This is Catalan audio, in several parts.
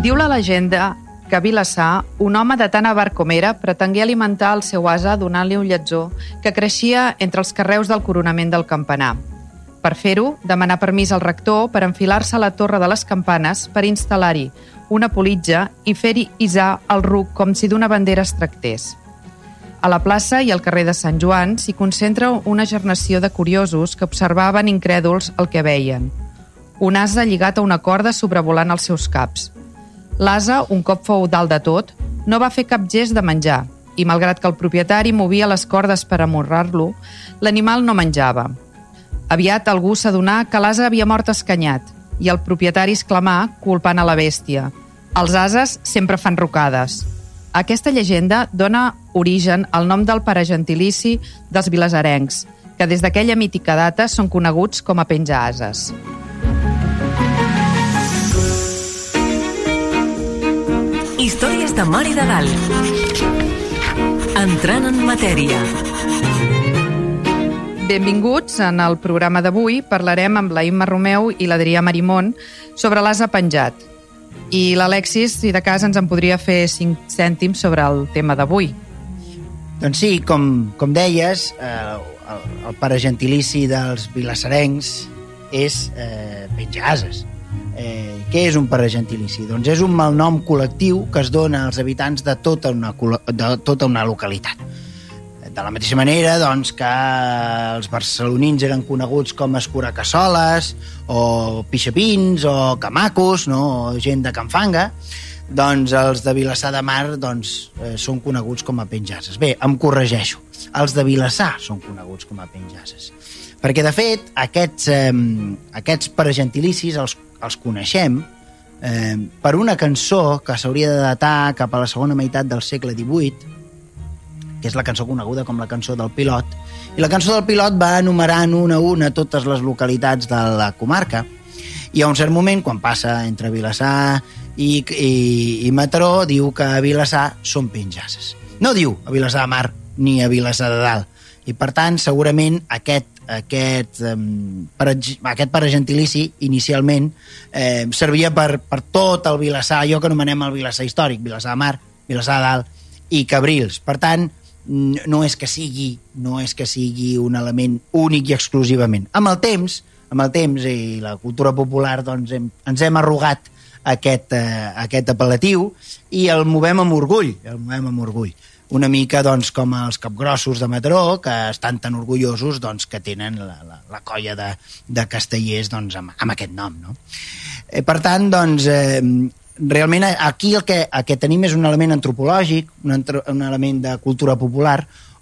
Diu la legenda que Vilassar, un home de tant avar com era pretengué alimentar el seu asa donant-li un lletzó que creixia entre els carreus del coronament del campanar. Per fer-ho, demanar permís al rector per enfilar-se a la torre de les campanes per instal·lar-hi una politja i fer-hi isar el ruc com si d'una bandera es tractés. A la plaça i al carrer de Sant Joan s'hi concentra una gernació de curiosos que observaven incrèduls el que veien. Un asa lligat a una corda sobrevolant els seus caps – L'asa, un cop fou dalt de tot, no va fer cap gest de menjar i, malgrat que el propietari movia les cordes per amorrar-lo, l'animal no menjava. Aviat algú s'adonà que l'asa havia mort escanyat i el propietari exclamà, culpant a la bèstia. Els ases sempre fan rocades. Aquesta llegenda dona origen al nom del pare gentilici dels vilasarencs, que des d'aquella mítica data són coneguts com a penja-ases. Històries de Mar i de Dalt. Entrant en matèria. Benvinguts. En el programa d'avui parlarem amb la Imma Romeu i l'Adrià Marimón sobre l'asa penjat. I l'Alexis, si de cas, ens en podria fer cinc cèntims sobre el tema d'avui. Doncs sí, com, com deies, eh, el, el pare gentilici dels vilassarencs és eh, penjar-ases. Eh, què és un paragentilici? Doncs és un malnom col·lectiu que es dona als habitants de tota una, de tota una localitat. De la mateixa manera doncs, que els barcelonins eren coneguts com escuracassoles, o pixapins, o camacos, no? o gent de Canfanga, doncs els de Vilassar de Mar doncs, eh, són coneguts com a penjasses. Bé, em corregeixo. Els de Vilassar són coneguts com a penjasses. Perquè, de fet, aquests, eh, aquests paragentilicis els els coneixem eh, per una cançó que s'hauria de datar cap a la segona meitat del segle XVIII, que és la cançó coneguda com la cançó del Pilot, i la cançó del Pilot va enumerant una a una totes les localitats de la comarca, i a un cert moment, quan passa entre Vilassar i, i, i Mataró, diu que a Vilassar són penjasses. No diu a Vilassar de Mar ni a Vilassar de Dalt. I, per tant, segurament aquest aquest, um, per, aquest paragentilici inicialment eh, servia per, per tot el Vilassar, allò que anomenem el Vilassar històric, Vilassar de Mar, Vilassar de Dalt i Cabrils. Per tant, no és que sigui no és que sigui un element únic i exclusivament. Amb el temps, amb el temps i la cultura popular doncs hem, ens hem arrugat aquest, eh, aquest apel·latiu i el movem amb orgull, el movem amb orgull una mica doncs, com els capgrossos de Mataró, que estan tan orgullosos doncs, que tenen la, la, la colla de, de castellers doncs, amb, amb aquest nom. No? Eh, per tant, doncs, eh, realment aquí el que, el que tenim és un element antropològic, un, un element de cultura popular,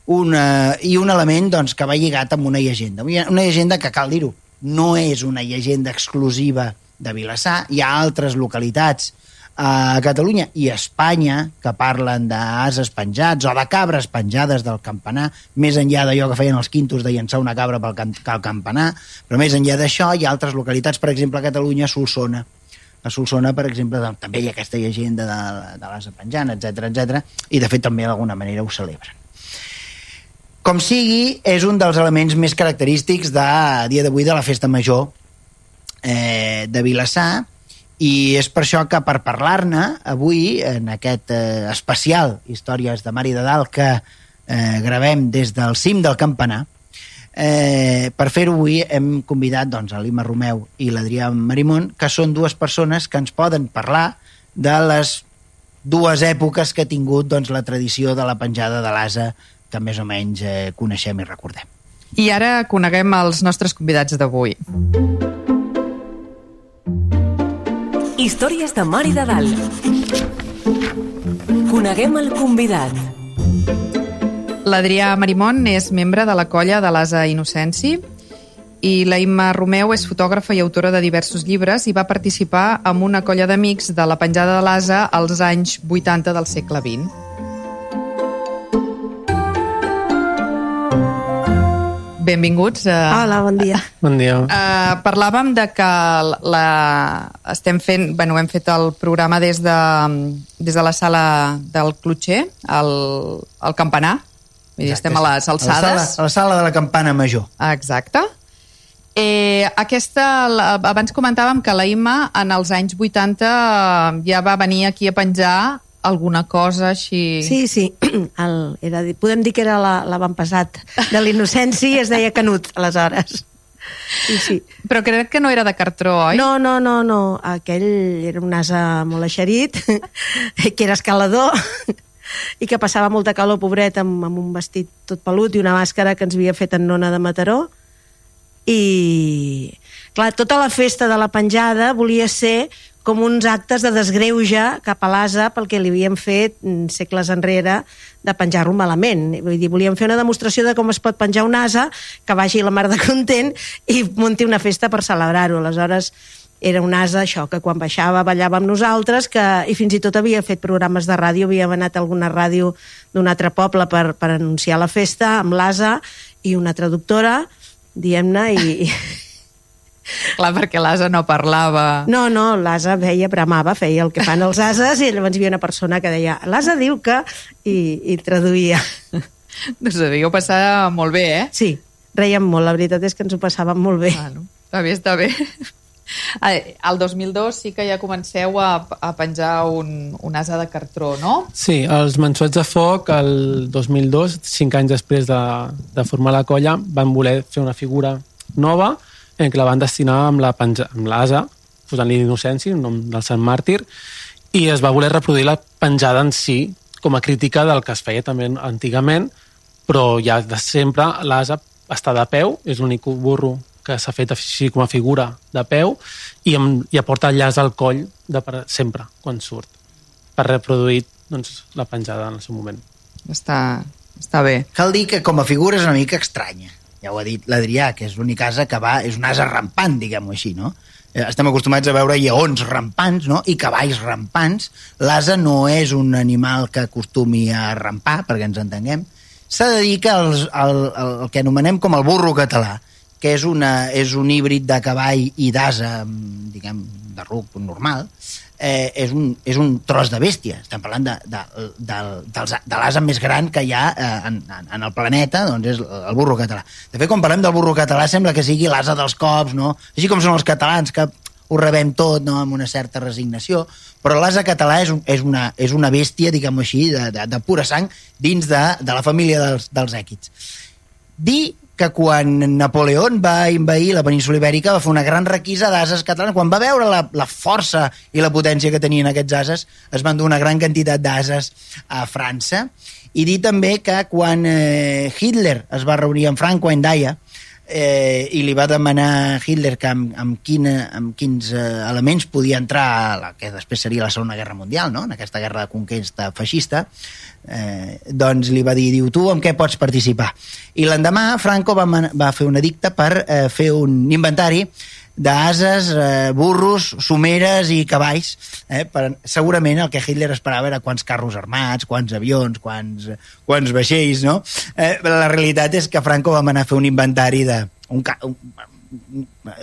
una, i un element doncs, que va lligat amb una llegenda. Una llegenda que, cal dir-ho, no és una llegenda exclusiva de Vilassar, hi ha altres localitats a Catalunya i a Espanya que parlen d'ases penjats o de cabres penjades del campanar, més enllà d'allò que feien els quintos de llançar una cabra pel can campanar, però més enllà d'això hi ha altres localitats, per exemple a Catalunya, a Solsona, a Solsona, per exemple, també hi ha aquesta llegenda de, de l'asa penjant, etc etc i de fet també d'alguna manera ho celebren. Com sigui, és un dels elements més característics de dia d'avui de la festa major eh, de Vilassar, i és per això que per parlar-ne avui, en aquest eh, especial Històries de Mar i de Dalt que eh, gravem des del cim del campanar, eh, per fer-ho avui hem convidat doncs, a l'Ima Romeu i l'Adrià Marimón, que són dues persones que ens poden parlar de les dues èpoques que ha tingut doncs, la tradició de la penjada de l'asa que més o menys eh, coneixem i recordem. I ara coneguem els nostres convidats d'avui. Històries de Mar i de Dalt. Coneguem el convidat. L'Adrià Marimón és membre de la colla de l'Asa Innocenci i la Imma Romeu és fotògrafa i autora de diversos llibres i va participar en una colla d'amics de la penjada de l'Asa als anys 80 del segle XX. Benvinguts. Uh, Hola, bon dia. Bon dia. Uh, parlàvem de que la, estem fent, bueno, hem fet el programa des de, des de la sala del Clotxer, al, al Campanar. Vull dir, estem a les alçades. A la, sala, a la sala de la campana major. Exacte. Eh, aquesta, la, abans comentàvem que la Imma en els anys 80 ja va venir aquí a penjar alguna cosa així... Sí, sí, el, era, podem dir que era l'avantpassat de l'innocència i es deia Canut, aleshores. Sí, sí. Però crec que no era de cartró, oi? No, no, no, no. Aquell era un ase molt eixerit, que era escalador, i que passava molta calor, pobret, amb, amb un vestit tot pelut i una màscara que ens havia fet en nona de Mataró. I, clar, tota la festa de la penjada volia ser com uns actes de desgreuja cap a l'asa pel que li havien fet mm, segles enrere de penjar-lo malament. Vull dir, volíem fer una demostració de com es pot penjar un asa, que vagi la mar de content i munti una festa per celebrar-ho. Aleshores, era un asa, això, que quan baixava ballava amb nosaltres, que, i fins i tot havia fet programes de ràdio, havíem anat a alguna ràdio d'un altre poble per, per anunciar la festa, amb l'asa i una traductora, diem-ne, i, Clar, perquè l'asa no parlava. No, no, l'asa veia, bramava, feia el que fan els ases i llavors hi havia una persona que deia l'asa diu que... i, i traduïa. Doncs ho devíeu passar molt bé, eh? Sí, reiem molt, la veritat és que ens ho passàvem molt bé. Bueno, està bé, està bé. Al 2002 sí que ja comenceu a, a penjar un, un asa de cartró, no? Sí, els Mansuets de Foc, el 2002, cinc anys després de, de formar la colla, van voler fer una figura nova en què la van destinar amb la penja, amb l'asa, posant-li d'innocència, el nom del Sant Màrtir, i es va voler reproduir la penjada en si com a crítica del que es feia també antigament, però ja de sempre l'asa està de peu, és l'únic burro que s'ha fet així com a figura de peu i, amb, i aporta el llaç al coll de per, sempre, quan surt, per reproduir doncs, la penjada en el seu moment. Està, està bé. Cal dir que com a figura és una mica estranya ja ho ha dit l'Adrià, que és l'únic asa que va, és un asa rampant, diguem-ho així, no? Eh, estem acostumats a veure lleons rampants no? i cavalls rampants. L'asa no és un animal que acostumi a rampar, perquè ens entenguem. S'ha de dir que els, el, el, el que anomenem com el burro català, que és, una, és un híbrid de cavall i d'asa, diguem, de ruc normal, eh, és, un, és un tros de bèstia. Estem parlant de, de, de, de, de l'asa més gran que hi ha eh, en, en el planeta, doncs és el burro català. De fet, quan parlem del burro català sembla que sigui l'asa dels cops, no? Així com són els catalans, que ho rebem tot no? amb una certa resignació, però l'asa català és, un, és, una, és una bèstia, diguem-ho així, de, de, de pura sang dins de, de la família dels, dels èquids. Dir que quan Napoleó va invair la península ibèrica va fer una gran requisa d'ases catalanes. Quan va veure la, la força i la potència que tenien aquests ases, es van dur una gran quantitat d'ases a França. I dir també que quan eh, Hitler es va reunir amb Franco en Daia, eh, i li va demanar Hitler que amb, amb, quina, amb quins eh, elements podia entrar a la que després seria la Segona Guerra Mundial, no? en aquesta guerra de conquesta feixista, eh, doncs li va dir, diu, tu amb què pots participar? I l'endemà Franco va, va fer un edicte per eh, fer un inventari d'ases, eh, burros, someres i cavalls. Eh? Per, segurament el que Hitler esperava era quants carros armats, quants avions, quants, quants vaixells, no? Eh, la realitat és que Franco va anar a fer un inventari de... Un, un,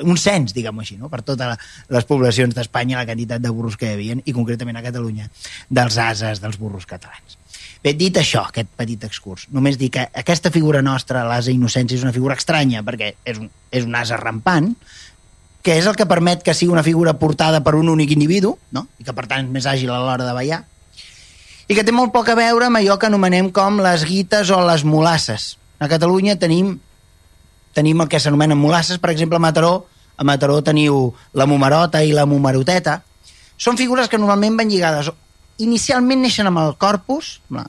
un cens, diguem-ho així, no? per totes les poblacions d'Espanya, la quantitat de burros que hi havia, i concretament a Catalunya, dels ases dels burros catalans. Bé, dit això, aquest petit excurs, només dir que aquesta figura nostra, l'asa innocència, és una figura estranya, perquè és un, és un asa rampant, que és el que permet que sigui una figura portada per un únic individu, no? i que per tant és més àgil a l'hora de ballar, i que té molt poc a veure amb allò que anomenem com les guites o les molasses. A Catalunya tenim, tenim el que s'anomenen molasses, per exemple, a Mataró, a Mataró teniu la mumarota i la mumaroteta. Són figures que normalment van lligades inicialment neixen amb el corpus, la,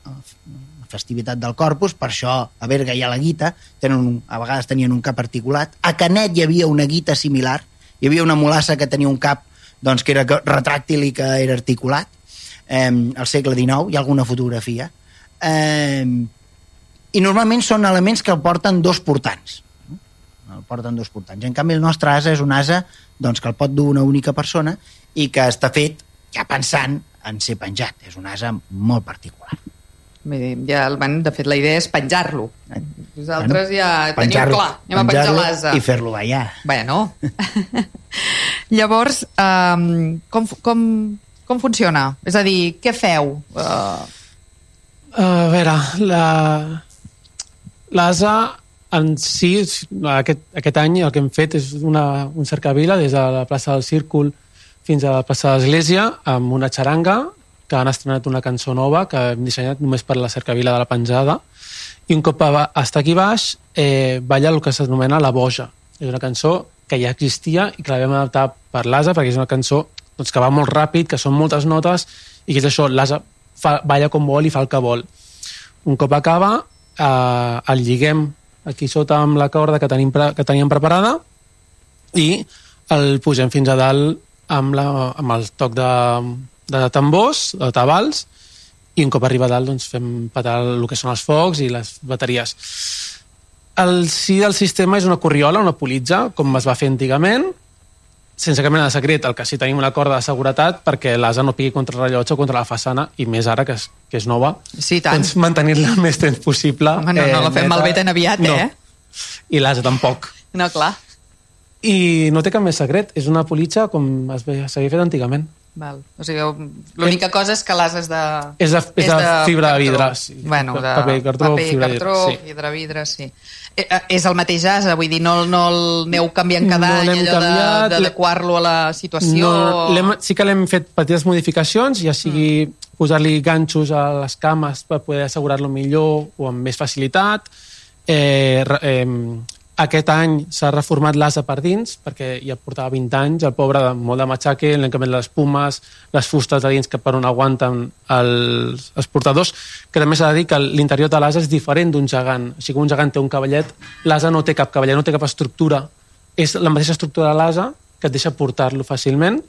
festivitat del corpus, per això a Berga hi ha la guita, tenen un, a vegades tenien un cap articulat. A Canet hi havia una guita similar, hi havia una molassa que tenia un cap doncs, que era retràctil i que era articulat. Eh, al segle XIX hi ha alguna fotografia. Eh, I normalment són elements que porten dos portants. el porten dos portants. En canvi, el nostre asa és un asa doncs, que el pot dur una única persona i que està fet ja pensant en ser penjat. És un asa molt particular. Vull dir, ja, el, bueno, de fet, la idea és penjar-lo. Vosaltres ja teniu clar, anem a penjar l'asa. I fer-lo ballar. Bueno. Llavors, um, com, com, com funciona? És a dir, què feu? Uh, A veure, la... l'ASA en si, aquest, aquest any el que hem fet és una, un cercavila des de la plaça del Círcul fins a la plaça de l'Església amb una xaranga que han estrenat una cançó nova que hem dissenyat només per la cercavila de la penjada i un cop estar aquí baix eh, balla el que s'anomena La Boja. És una cançó que ja existia i que la vam adaptar per l'ASA perquè és una cançó doncs, que va molt ràpid, que són moltes notes i que és això, l'ASA fa, balla com vol i fa el que vol. Un cop acaba, eh, el lliguem aquí sota amb la corda que tenim, que teníem preparada i el pugem fins a dalt amb, la, amb el toc de, de tambors, de tabals, i un cop arriba a dalt doncs, fem petar el que són els focs i les bateries. El sí del sistema és una corriola, una politja, com es va fer antigament, sense cap mena de secret, el que sí tenim una corda de seguretat perquè l'asa no pigui contra el rellotge o contra la façana, i més ara, que és, que és nova, sí, tant. doncs mantenir-la el més temps possible. Home, no, no la fem malbé tan aviat, no. eh? I l'asa tampoc. No, clar. I no té cap més secret, és una politja com es s'havia fet antigament. Val. O sigui, l'única cosa és que l'asa és de... És de, és de, fibra de vidre. Sí. Bueno, de paper, cartró, paper, fibra cartró, vidre. Sí. fibra de vidre, sí. Eh, eh, és el mateix asa, vull dir, no, no el aneu canviant cada No any, allò canviat, d'adequar-lo a la situació... No, sí que l'hem fet petites modificacions, ja sigui mm. posar-li ganxos a les cames per poder assegurar-lo millor o amb més facilitat. Eh, eh, aquest any s'ha reformat l'asa per dins, perquè ja portava 20 anys, el pobre de molt de matxaque, l'hem canviat les pumes, les fustes de dins que per on aguanten els, els portadors, que també s'ha de dir que l'interior de l'asa és diferent d'un gegant. Que un gegant té un cavallet, l'asa no té cap cavallet, no té cap estructura. És la mateixa estructura de l'asa que et deixa portar-lo fàcilment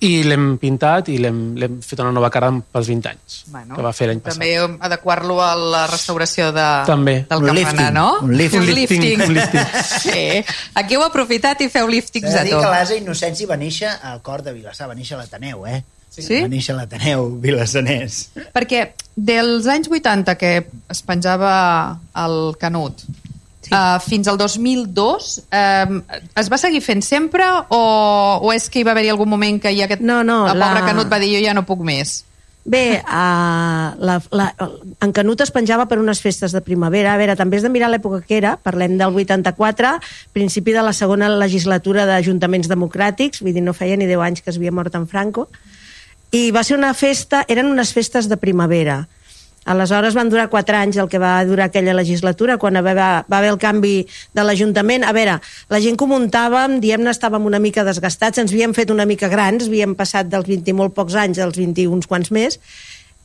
i l'hem pintat i l'hem l'hem fet una nova cara pels 20 anys Bueno, que va fer l'any passat. També adequar-lo a la restauració de, També. del Un campanar, lifting, no? un lifting. Un Un lifting, un lifting. Sí. Aquí heu aprofitat i feu liftings S'ha a de dir tot. que l'Asa Innocència va néixer al cor de Vilassar, va néixer a l'Ateneu, eh? Sí? Va néixer a l'Ateneu vilassanès. Perquè dels anys 80 que es penjava el Canut sí. uh, fins al 2002 uh, es va seguir fent sempre o, o és que hi va haver-hi algun moment que ja aquest, No, no, el pobre la- Canut va dir jo ja no puc més Bé, uh, la, la, en Canut es penjava per unes festes de primavera. A veure, també has de mirar l'època que era. Parlem del 84, principi de la segona legislatura d'ajuntaments democràtics, vull dir, no feia ni 10 anys que es havia mort en Franco. I va ser una festa, eren unes festes de primavera. Aleshores van durar quatre anys el que va durar aquella legislatura, quan va, va, haver el canvi de l'Ajuntament. A veure, la gent que muntàvem, diem-ne, estàvem una mica desgastats, ens havíem fet una mica grans, havíem passat dels 20 i molt pocs anys als 20 i uns quants més,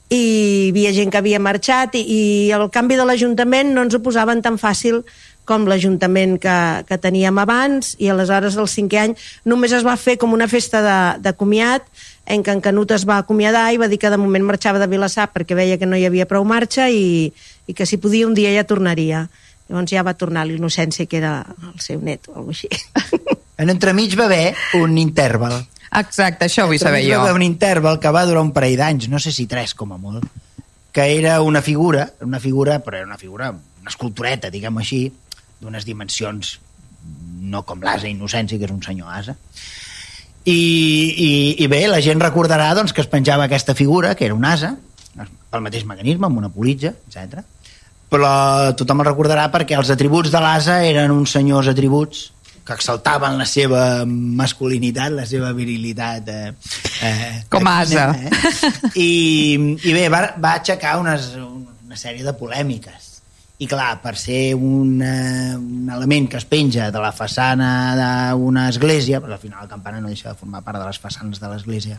i hi havia gent que havia marxat i, i el canvi de l'Ajuntament no ens ho posaven tan fàcil com l'Ajuntament que, que teníem abans i aleshores el cinquè any només es va fer com una festa de, de comiat en què en Canut es va acomiadar i va dir que de moment marxava de Vilassar perquè veia que no hi havia prou marxa i, i que si podia un dia ja tornaria. Llavors ja va tornar a l'innocència que era el seu net o alguna així. En entremig va haver un interval. exacte, això ho vull saber jo Va haver un interval que va durar un parell d'anys, no sé si tres com a molt, que era una figura, una figura, però era una figura, una escultureta, diguem-ho així, d'unes dimensions no com l'Asa Innocència, que és un senyor asa. I, i, I bé, la gent recordarà doncs, que es penjava aquesta figura, que era un asa, pel mateix mecanisme, amb una politja, etc. Però tothom el recordarà perquè els atributs de l'asa eren uns senyors atributs que exaltaven la seva masculinitat, la seva virilitat. Eh, eh, Com a asa. Eh? I, I bé, va, va aixecar unes, una sèrie de polèmiques. I clar, per ser un, eh, un element que es penja de la façana d'una església, perquè al final el campanar no deixa de formar part de les façanes de l'església,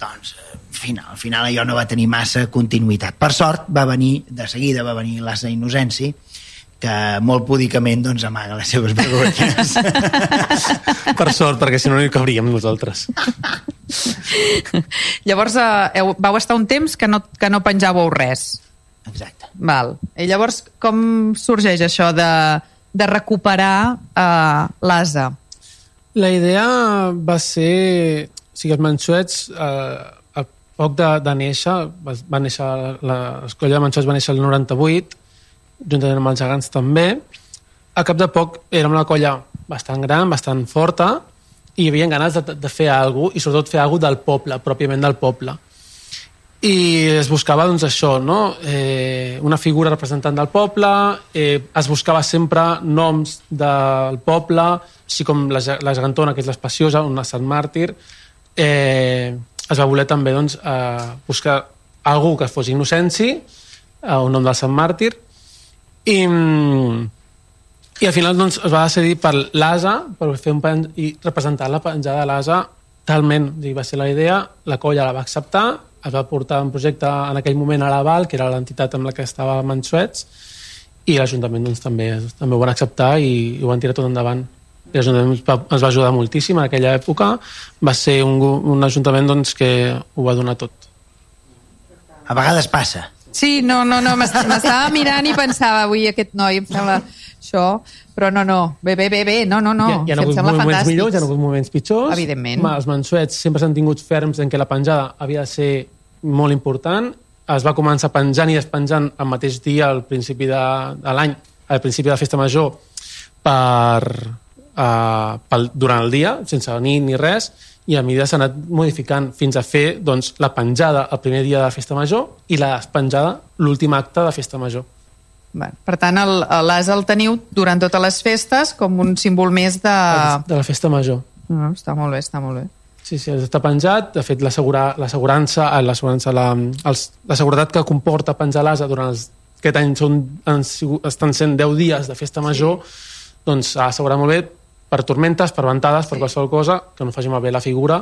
doncs eh, al final, al final allò no va tenir massa continuïtat. Per sort va venir, de seguida va venir l'Asa Innocenci, que molt púdicament doncs, amaga les seves vergonyes. Per sort, perquè si no no hi cabríem nosaltres. llavors eh, vau estar un temps que no, que no penjàveu res Exacte. Val. I llavors, com sorgeix això de de recuperar eh, l'asa? La idea va ser... O sigui, els Manxuets, eh, a poc de, de néixer, va, va néixer l'escola de Manxuets va néixer el 98, juntament amb els gegants també. A cap de poc érem una colla bastant gran, bastant forta, i hi havia ganes de, de fer alguna cosa, i sobretot fer alguna del poble, pròpiament del poble. I es buscava, doncs, això, no? Eh, una figura representant del poble, eh, es buscava sempre noms del poble, així com la, la gegantona, que és l'espaciosa, una Sant Màrtir, eh, es va voler també doncs, eh, buscar algú que fos Innocenci, eh, un nom del Sant Màrtir, i, i al final doncs, es va decidir per l'asa, per fer un pen i representar la penjada de l'asa talment, va ser la idea, la colla la va acceptar, es va portar un projecte en aquell moment a l'Aval, que era l'entitat amb la que estava Mansuets, i l'Ajuntament doncs, també, també ho van acceptar i, i ho van tirar tot endavant. L'Ajuntament ens ens va ajudar moltíssim en aquella època, va ser un, un Ajuntament doncs, que ho va donar tot. A vegades passa. Sí, no, no, no, m'estava mirant i pensava, avui aquest noi em sembla això, però no, no, bé, bé, bé, bé, no, no, no, hi ha, hi ha hagut moments fantàstics. millors, hi ha hagut moments pitjors. Evidentment. Els mansuets sempre s'han tingut ferms en què la penjada havia de ser molt important. Es va començar penjant i despenjant el mateix dia al principi de, de l'any, al principi de la festa major, per, uh, pel, durant el dia, sense nit ni res, i a mesura s'ha anat modificant fins a fer doncs, la penjada el primer dia de la festa major i la despenjada l'últim acte de festa major. Per tant, el- l'as el teniu durant totes les festes com un símbol més de... De la festa major. No, està molt bé, està molt bé. Sí, sí, està penjat. De fet, l'assegura- l'assegurança, eh, l'assegurança, la, els, la seguretat que comporta penjar l'asa durant els, aquest any són, han estan sent 10 dies de festa major, doncs s'ha d'assegurar molt bé per tormentes, per ventades, per qualsevol cosa, que no faci malbé la figura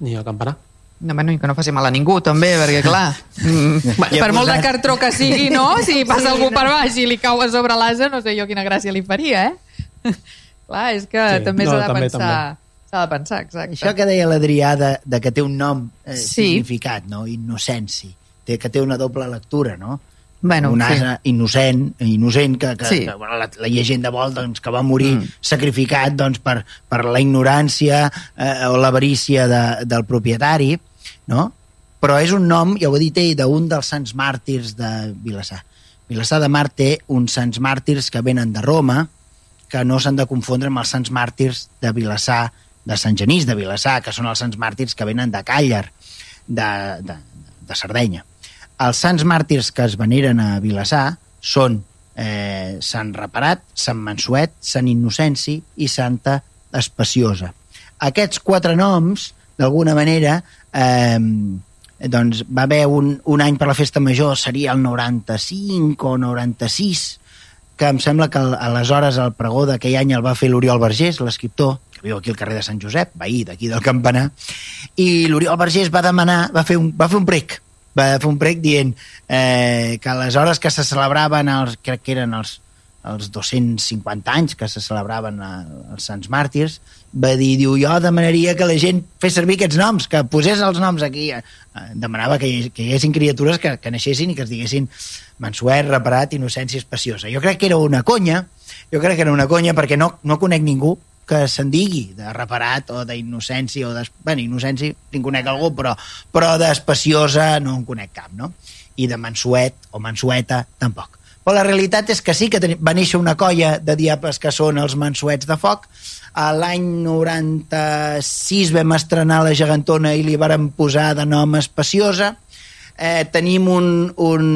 ni el campanar. No, bueno, i que no faci mal a ningú, també, perquè, clar, mm, per molt de posat- cartró que sigui, no? Si passa algú per baix i li cau a sobre l'asa, no sé jo quina gràcia li faria, eh? clar, és que Sí, també no, s'ha de també, pensar... S'ha de pensar, exacte. Això que deia l'Adrià de, de que té un nom eh, Sí. significat, no? Innocenci. Té, que té una doble lectura, no? Bueno, un sí. ase innocent, innocent que, que, Sí. que bueno, la, la llegenda vol doncs, que va morir mm. sacrificat doncs, per, per la ignorància eh, o l'avarícia de, del propietari, no? Però és un nom, ja ho he dit ell, d'un dels sants màrtirs de Vilassar. Vilassar de Mar té uns sants màrtirs que venen de Roma, que no s'han de confondre amb els sants màrtirs de Vilassar, de Sant Genís de Vilassar, que són els sants màrtirs que venen de Càller, de, de, de Sardenya. Els sants màrtirs que es veneren a Vilassar són eh, Sant Reparat, Sant Mansuet, Sant Innocenci i Santa Espaciosa. Aquests quatre noms, d'alguna manera, eh, doncs va haver un, un any per la festa major, seria el 95 o 96, que em sembla que al- aleshores el pregó d'aquell any el va fer l'Oriol Vergés, l'escriptor, que viu aquí al carrer de Sant Josep, veí d'aquí del Campanar, i l'Oriol Vergés va demanar, va fer un, va fer un prec, va fer un prec dient eh, que les hores que se celebraven, els, crec que eren els, els 250 anys que se celebraven els Sants Màrtirs, va dir, diu, jo demanaria que la gent fes servir aquests noms, que posés els noms aquí. Eh, demanava que hi, que hi haguessin criatures que, que naixessin i que es diguessin Mansuet, Reparat, Innocència Espaciosa. Jo crec que era una conya, jo crec que era una conya perquè no, no conec ningú que se'n digui de reparat o d'innocència o de... Bueno, innocència en conec algú, però, però d'espaciosa no en conec cap, no? I de Mansuet o Mansueta tampoc. Però la realitat és que sí que va néixer una colla de diables que són els Mansuets de Foc. L'any 96 vam estrenar la gegantona i li vàrem posar de nom Espaciosa. Eh, tenim un, un,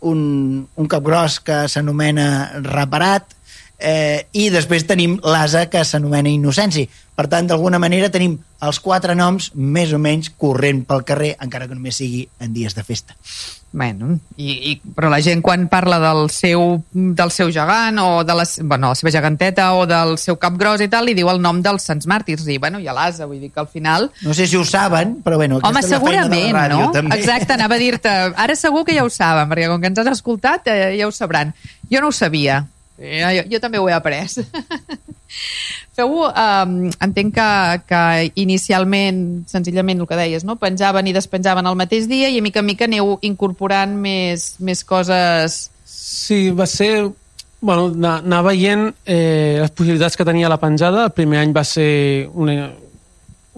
un, un capgros que s'anomena Reparat, eh, i després tenim l'asa que s'anomena Innocenci. Per tant, d'alguna manera tenim els quatre noms més o menys corrent pel carrer, encara que només sigui en dies de festa. Bueno, i, i, però la gent quan parla del seu, del seu gegant o de la, bueno, la seva geganteta o del seu cap gros i tal, li diu el nom dels Sants Màrtirs i, bueno, i a l'asa, vull dir que al final... No sé si ho saben, però bueno... Home, aquesta és la feina de la segurament, ràdio, no? També. Exacte, anava a dir-te, ara segur que ja ho saben, perquè com que ens has escoltat eh, ja ho sabran. Jo no ho sabia, jo, jo, jo també ho he après. Feu, um, entenc que, que inicialment, senzillament el que deies, no? penjaven i despenjaven el mateix dia i a mica en mica aneu incorporant més, més coses... Sí, va ser bueno, anar, anar veient eh, les possibilitats que tenia la penjada. El primer any va ser una,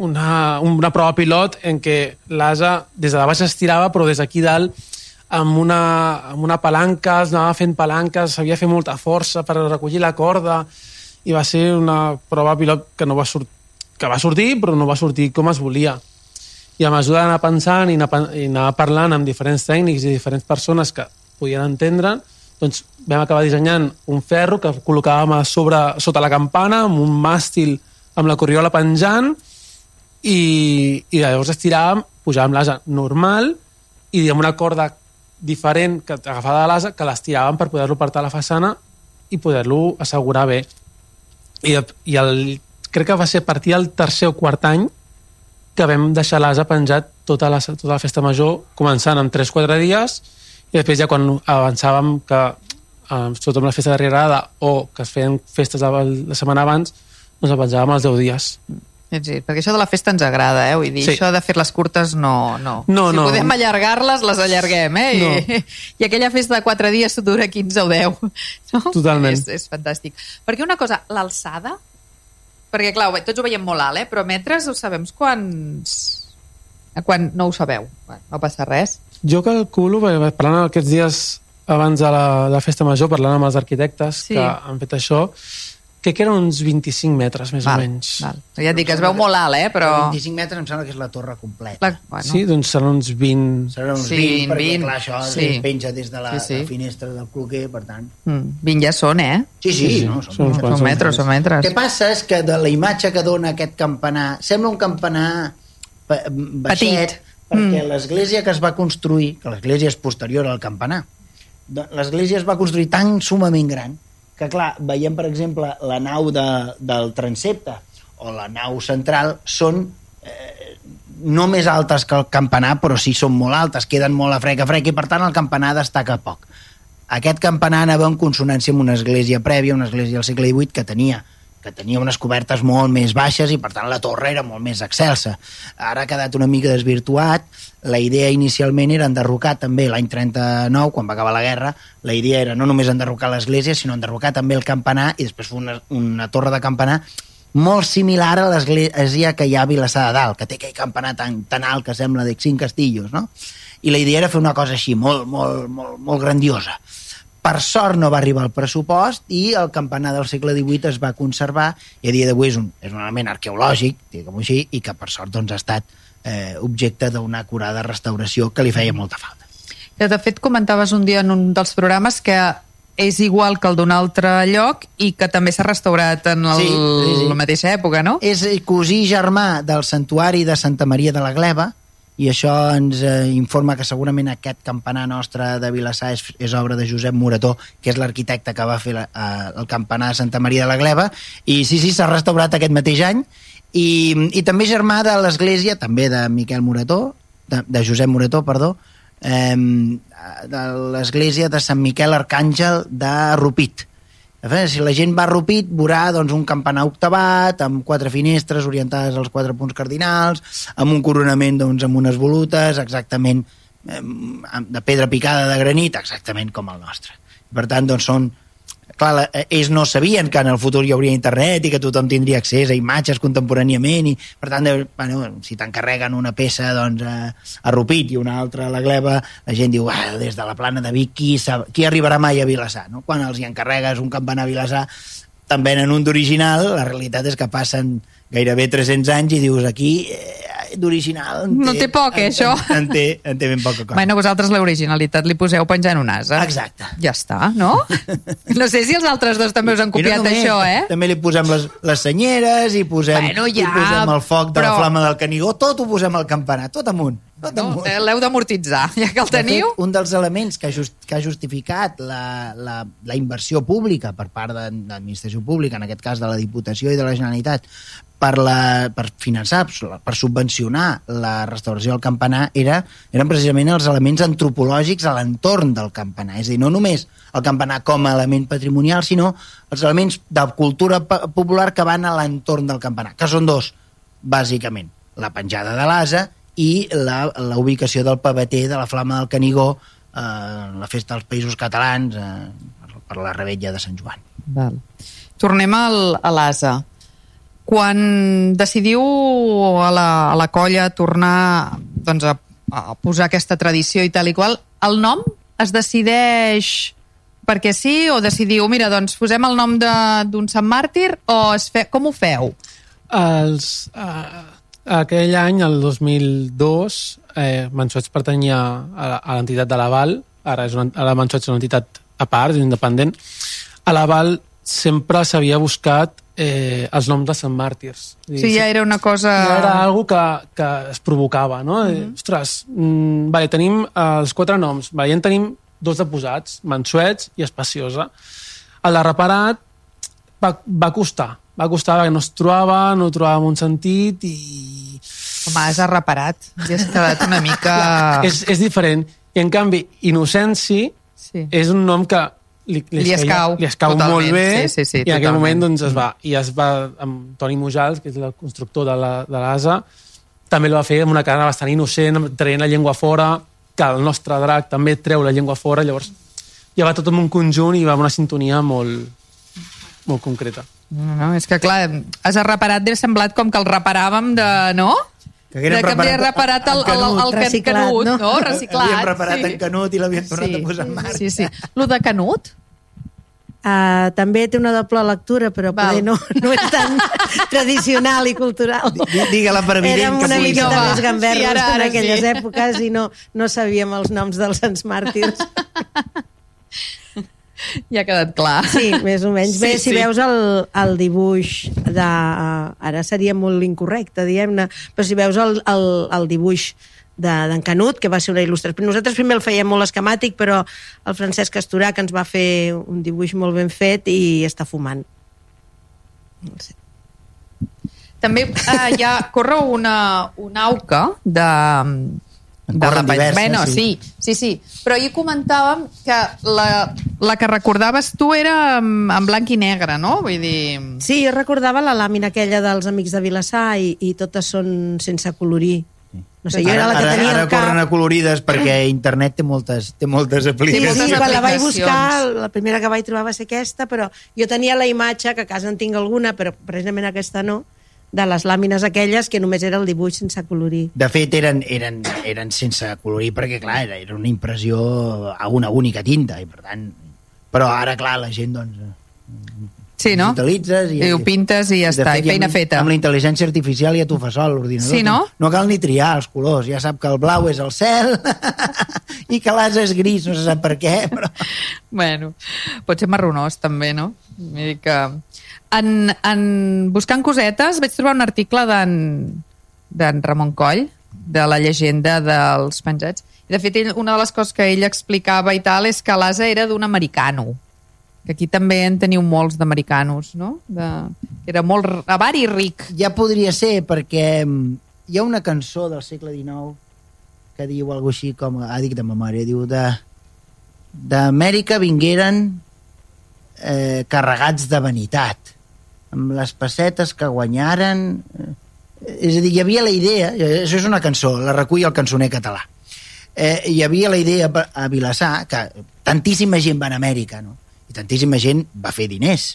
una, una prova pilot en què l'asa des de baix estirava, però des d'aquí dalt amb una, amb una palanca, es anava fent palanques, sabia fer molta força per recollir la corda i va ser una prova pilot que no va que va sortir, però no va sortir com es volia. I a mesura d'anar pensant i anar, i anar parlant amb diferents tècnics i diferents persones que podien entendre, doncs vam acabar dissenyant un ferro que col·locàvem a sobre, sota la campana amb un màstil amb la corriola penjant i, i llavors estiràvem, pujàvem l'asa normal i amb una corda diferent que agafada de l'asa que l'estiràvem per poder-lo portar a la façana i poder-lo assegurar bé. I, i el, crec que va ser a partir del tercer o quart any que vam deixar l'asa penjat tota la, tota la festa major, començant amb 3-4 dies, i després ja quan avançàvem que, eh, sobretot amb la festa de Rierada o que es feien festes la, la setmana abans, doncs el penjàvem els 10 dies. Sí, perquè això de la festa ens agrada, eh? Vull dir, Sí. això de fer-les curtes no... no. No, si no. podem allargar-les, les allarguem, eh? I, I aquella festa de 4 dies dura 15 o 10. No? Totalment. És, és fantàstic. Perquè una cosa, l'alçada, perquè clar, tots ho veiem molt alt, eh? Però metres ho sabem quants... Quan no ho sabeu, bueno, no passa res. Jo calculo, parlant aquests dies abans de la, de la festa major, parlant amb els arquitectes Sí. que han fet això, crec que eren uns 25 metres, més val, o menys. Val. Ja et dic, es veu molt alt, eh? Però... 25 metres em sembla que és la torre completa. La, bueno, Sí, doncs seran uns 20... Serà uns Sí, 20, perquè 20, clar, això sí. penja des de la, Sí, sí. la finestra del cloquer, per tant... mm, 20 ja són, eh? Sí, sí, Sí, sí, no, són són, uns Són metres, són metres. El que passa és que de la imatge que dona aquest campanar, sembla un campanar baixet, Petit. perquè Mm. l'església que es va construir, que l'església és posterior al campanar, l'església es va construir tan sumament gran que, clar, veiem, per exemple, la nau de, del transepte o la nau central són eh, no més altes que el campanar, però sí són molt altes, queden molt a frec a frec, i per tant el campanar destaca poc. Aquest campanar anava en consonància amb una església prèvia, una església del segle XVIII que tenia que tenia unes cobertes molt més baixes i per tant la torre era molt més excelsa. Ara ha quedat una mica desvirtuat, la idea inicialment era enderrocar també l'any 39, quan va acabar la guerra, la idea era no només enderrocar l'església, sinó enderrocar també el campanar i després fer una, una torre de campanar molt similar a l'església que hi ha a Vilassar de Dalt, que té aquell campanar tan, tan alt que sembla de cinc castillos, no? I la idea era fer una cosa així, molt, molt, molt, molt grandiosa. Per sort no va arribar el pressupost i el campanar del segle XVIII es va conservar i a dia d'avui és, un, és un element arqueològic, diguem-ho així, i que per sort doncs, ha estat eh, objecte d'una acurada restauració que li feia molta falta. De fet comentaves un dia en un dels programes que és igual que el d'un altre lloc i que també s'ha restaurat en el, Sí, sí, sí. la mateixa època, no? És cosí germà del santuari de Santa Maria de la Gleva i això ens eh, informa que segurament aquest campanar nostre de Vilassar és, és obra de Josep Morató, que és l'arquitecte que va fer la, eh, el campanar de Santa Maria de la Gleva i sí, sí, s'ha restaurat aquest mateix any i, i també germà de l'església, també de Miquel Morató, de, de Josep Morató, perdó, eh, de l'església de Sant Miquel Arcàngel de Rupit. Si la gent va a Rupit, veurà doncs, un campanar octavat, amb quatre finestres orientades als quatre punts cardinals, amb un coronament doncs, amb unes volutes, exactament de pedra picada de granit, exactament com el nostre. Per tant, doncs, són clar, la- eh, ells no sabien que en el futur hi hauria internet i que tothom tindria accés a imatges contemporàniament i per tant, de, bueno, si t'encarreguen una peça doncs, a, a Rupit i una altra a la Gleva, la gent diu ah, des de la plana de Vic qui, sap, qui arribarà mai a Vilassar no? quan els hi encarregues un campanar a Vilassar te'n venen un d'original, la realitat és que passen gairebé 300 anys i dius aquí eh, d'original No té poc, eh, en, això. en, en, té, en té ben poca cosa Bueno, vosaltres l'originalitat li poseu penjant un asa. Exacte. Ja està, no? no sé si els altres dos també us han copiat només, això, eh? També li posem les, les senyeres i posem, Bueno, ja, i posem el foc de però- la flama del Canigó, tot ho posem al campanar, tot amunt. No, eh, L'heu d'amortitzar, ja que el De teniu. Fet, un dels elements que ha, just, que ha justificat la, la, la inversió pública per part de, de l'administració pública, en aquest cas de la Diputació i de la Generalitat, per, la, per finançar, per subvencionar la restauració del campanar, era, eren precisament els elements antropològics a l'entorn del campanar. És a dir, no només el campanar com a element patrimonial, sinó els elements de cultura popular que van a l'entorn del campanar, que són dos, bàsicament. La penjada de l'asa i la, la ubicació del paveter de la Flama del Canigó eh, la festa dels països catalans eh, per la rebetlla de Sant Joan. Val. Tornem al, a l'ASA. Quan decidiu a la, a la colla tornar doncs, a, a posar aquesta tradició i tal i qual, el nom es decideix perquè sí o decidiu, mira, doncs posem el nom de- d'un Sant Màrtir o es fe... com ho feu? Els, uh, aquell any, el 2002, eh, Mansuets pertanyia a, l'entitat de l'Aval, ara, és una, ara Mansuets és una entitat a part, independent. A l'Aval sempre s'havia buscat eh, els noms de Sant Màrtirs. Sigui, ja era una cosa... Ja era algo que, que es provocava, no? Mm -hmm. Ostres, mm, vale, tenim eh, els quatre noms, vale, ja en tenim dos de posats, Mansuets i Espaciosa. El de reparat va, va costar, va costar perquè no es trobava, no trobàvem un sentit i... Home, has reparat. Ja has quedat una mica... És, és diferent. I en canvi, Innocenci Sí. és un nom que li, Li escau, li escau totalment. molt bé Sí, sí, sí, i en aquell moment doncs, es va, i es va amb Toni Mujals, que és el constructor de la- de l'ASA també el va fer amb una cara bastant innocent traient la llengua fora que el nostre drac també treu la llengua fora llavors ja va tot en un conjunt i va amb una sintonia molt, molt concreta No, no, és que clar, has reparat, deu semblat com que el reparàvem de... no? Que de que havia reparat reparat el, el, el, el Reciclat, canut, no? no? Reciclat. Havíem reparat sí. en Canut i l'havíem tornat sí. a posar en marxa. Sí, sí. Lo de Canut? Uh, també té una doble lectura, però Val. poder no, no és tan tradicional i cultural. Di- Digue-la per evident Érem que una pugui miqueta ser. més gamberros Sí, ara- en ara aquelles sí. èpoques i no, no sabíem els noms dels sants màrtirs. Ja ha quedat clar. Sí, més o menys. Sí, Sí, Bé, si sí. veus el, el dibuix de... Ara seria molt incorrecte, diguem-ne, però si veus el, el, el dibuix de- d'en Canut, que va ser una il·lustració. Nosaltres primer el fèiem molt esquemàtic, però el Francesc Esturà, que ens va fer un dibuix molt ben fet i està fumant. No sé. També eh, ha, corre una, una auca de, de Pany- diverses, bueno, sí. sí. sí, sí, però ahir comentàvem que la, la que recordaves tu era en, en blanc i negre, no? Vull dir... Sí, jo recordava la làmina aquella dels Amics de Vilassar i, i totes són sense colorir. No sé, jo era la que ara, tenia ara cap. corren acolorides perquè internet té moltes, té moltes Sí, aplicacions. sí, moltes quan la vaig buscar, la primera que vaig trobar va ser aquesta, però jo tenia la imatge, que a casa en tinc alguna, però precisament aquesta no, de les làmines aquelles que només era el dibuix sense colorir. De fet, eren, eren, eren sense colorir perquè, clar, era, era una impressió a una única tinta i, per tant... Però ara, clar, la gent, doncs... Sí, no? digitalitzes I ho pintes i ja de està, fet, i feina amb, feta. Amb la intel·ligència artificial ja t'ho fa sol, l'ordinador. Sí, no? No cal ni triar els colors, ja sap que el blau és el cel i que l'as és gris, no se sap per què, però... Bueno, pot ser marronós també, no? Vull dir que... En, en buscant cosetes vaig trobar un article d'en Ramon Coll, de la llegenda dels penjats. I de fet, ell, una de les coses que ell explicava i tal és que l'asa era d'un americano. Que aquí també en teniu molts d'americanos, no? De, era molt r- avari i ric. Ja podria ser, perquè mm, hi ha una cançó del segle XIX que diu alguna així com, ah, dic de memòria, diu de d'Amèrica vingueren eh, carregats de vanitat amb les pessetes que guanyaren eh, és a dir, hi havia la idea eh, això és una cançó, la recull el cançoner català eh, hi havia la idea a Vilassar que tantíssima gent va a Amèrica no? i tantíssima gent va fer diners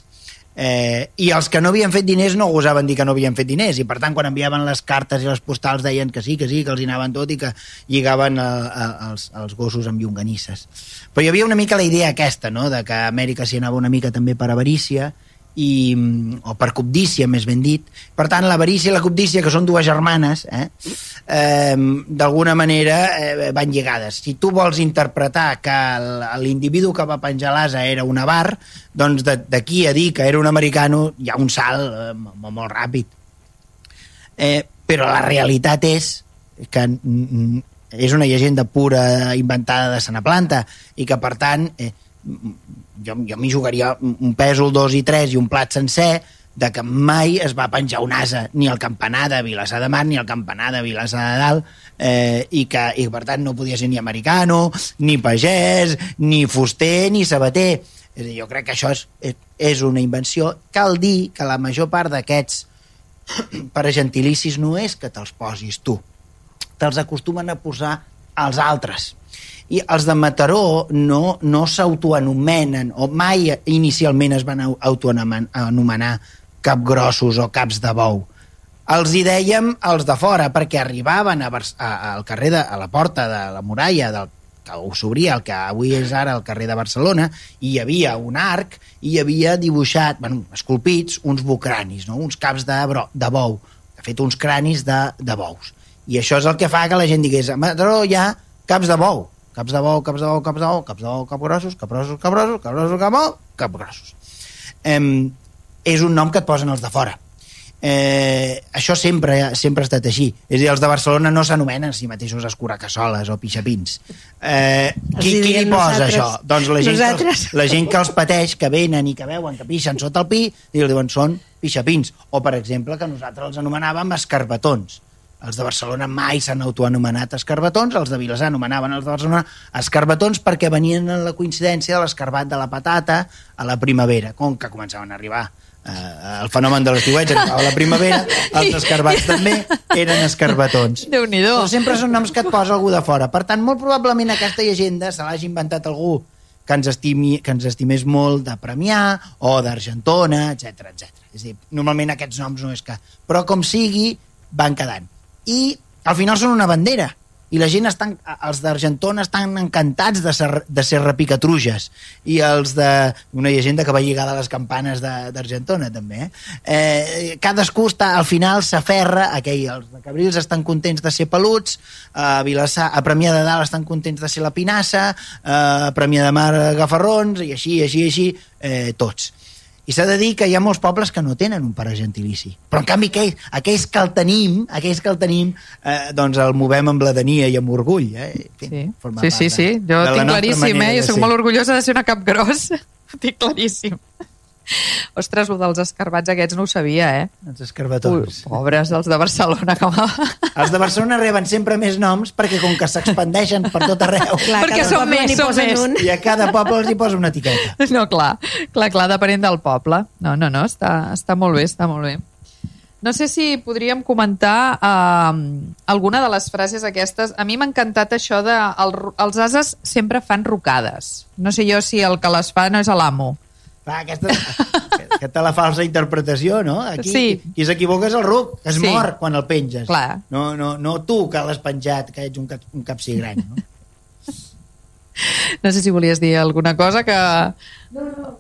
Eh, I els que no havien fet diners no gosaven dir que no havien fet diners i per tant quan enviaven les cartes i les postals deien que sí, que sí, que els hi anaven tot i que lligaven a, a, als, als gossos amb llonganisses. Però hi havia una mica la idea aquesta, no?, de que Amèrica s'hi anava una mica també per avarícia i, o per cobdícia, més ben dit. Per tant, l'avarícia i la cobdícia, que són dues germanes, eh, eh, d'alguna manera eh, van lligades. Si tu vols interpretar que l'individu que va penjar l'asa era un avar, doncs d'aquí a dir que era un americano hi ha un salt eh, molt, molt ràpid. Eh, però la realitat és que és una llegenda pura inventada de sana planta i que, per tant, eh, jo, jo m'hi jugaria un pèsol, dos i tres i un plat sencer de que mai es va penjar un asa ni al campanar de Vilassar de Mar ni al campanar de Vilassar de Dalt eh, i que i per tant no podia ser ni americano, ni pagès, ni fuster, ni sabater. És dir, jo crec que això és, és, una invenció. Cal dir que la major part d'aquests per gentilicis no és que te'ls posis tu. Te'ls acostumen a posar als altres. I els de Mataró no, no s'autoanomenen, o mai inicialment es van au- autoanomenar capgrossos o caps de bou. Els hi dèiem els de fora, perquè arribaven a, a, al carrer de, a la porta de la muralla del que ho s'obria, el que avui és ara el carrer de Barcelona, i hi havia un arc i hi havia dibuixat, bueno, esculpits, uns bucranis, no? uns caps de, bro, de bou, de fet, uns cranis de, de bous. I això és el que fa que la gent digués a Mataró hi ha caps de bou, caps de bou, caps de bou, caps de bou, caps de bou, capgrossos, capgrossos, capgrossos, capgrossos, capgrossos, capgrossos. Eh, és un nom que et posen els de fora. Eh, això sempre, sempre ha estat així. És a dir, els de Barcelona no s'anomenen a si mateixos escuracassoles o pixapins. Eh, qui, qui li posa això? Doncs la gent, que, els- la gent que els pateix, que venen i que veuen que pixen sota el pi, i li diuen són pixapins. O, per exemple, que nosaltres els anomenàvem escarbatons. Els de Barcelona mai s'han autoanomenat escarbatons, els de Vilassar anomenaven els de Barcelona escarbatons perquè venien en la coincidència de l'escarbat de la patata a la primavera, com que començaven a arribar eh, el fenomen de arribava a la primavera, els escarbats també eren escarbatons. Déu-n'hi-do. Però sempre són noms que et posa algú de fora. Per tant, molt probablement aquesta llegenda se l'hagi inventat algú que ens, estimi, que ens estimés molt de Premià o d'Argentona, etc etc. És dir, normalment aquests noms no és que... Però com sigui, van quedant. I al final són una bandera. I la gent estan, els d'Argentona estan encantats de ser, de ser repicatruges. I els de... Una llegenda que va lligada a les campanes d'Argentona, també. Eh? Eh, cadascú està, al final s'aferra aquell... Els de Cabrils estan contents de ser peluts, a Vilassar, a Premià de Dalt estan contents de ser la pinassa, a Premià de Mar gafarrons, i així, així, així, eh, tots. I s'ha de dir que hi ha molts pobles que no tenen un pare gentilici. Però, en canvi, aquells, aquells que el tenim, aquells que el tenim, eh, doncs el movem amb bladania i amb orgull. Eh? En fi, Sí, sí, sí, sí. Jo tinc claríssim, eh? Jo soc molt orgullosa de ser una cap gros. Tinc claríssim. Ostres, el dels escarbats aquests no ho sabia, eh? Els Ui, escarbatons. pobres dels de Barcelona, com a... Els de Barcelona reben sempre més noms perquè com que s'expandeixen per tot arreu Clar, Perquè poble més, posen més. Un. i a cada poble els hi posa una etiqueta. No, clar, clar, clar, depenent del poble. No, no, no, està, està molt bé, està molt bé. No sé si podríem comentar eh, alguna de les frases aquestes. A mi m'ha encantat això de el, els ases sempre fan rocades. No sé jo si el que les fa no és l'amo. Clar, aquesta, aquesta la falsa interpretació, no? Aquí Sí. qui s'equivoca és el ruc, que es Sí. mor quan el penges. Clar. No, no, no tu que l'has penjat, que ets un, cap, un capsigrany, no? No sé si volies dir alguna cosa que... No, no.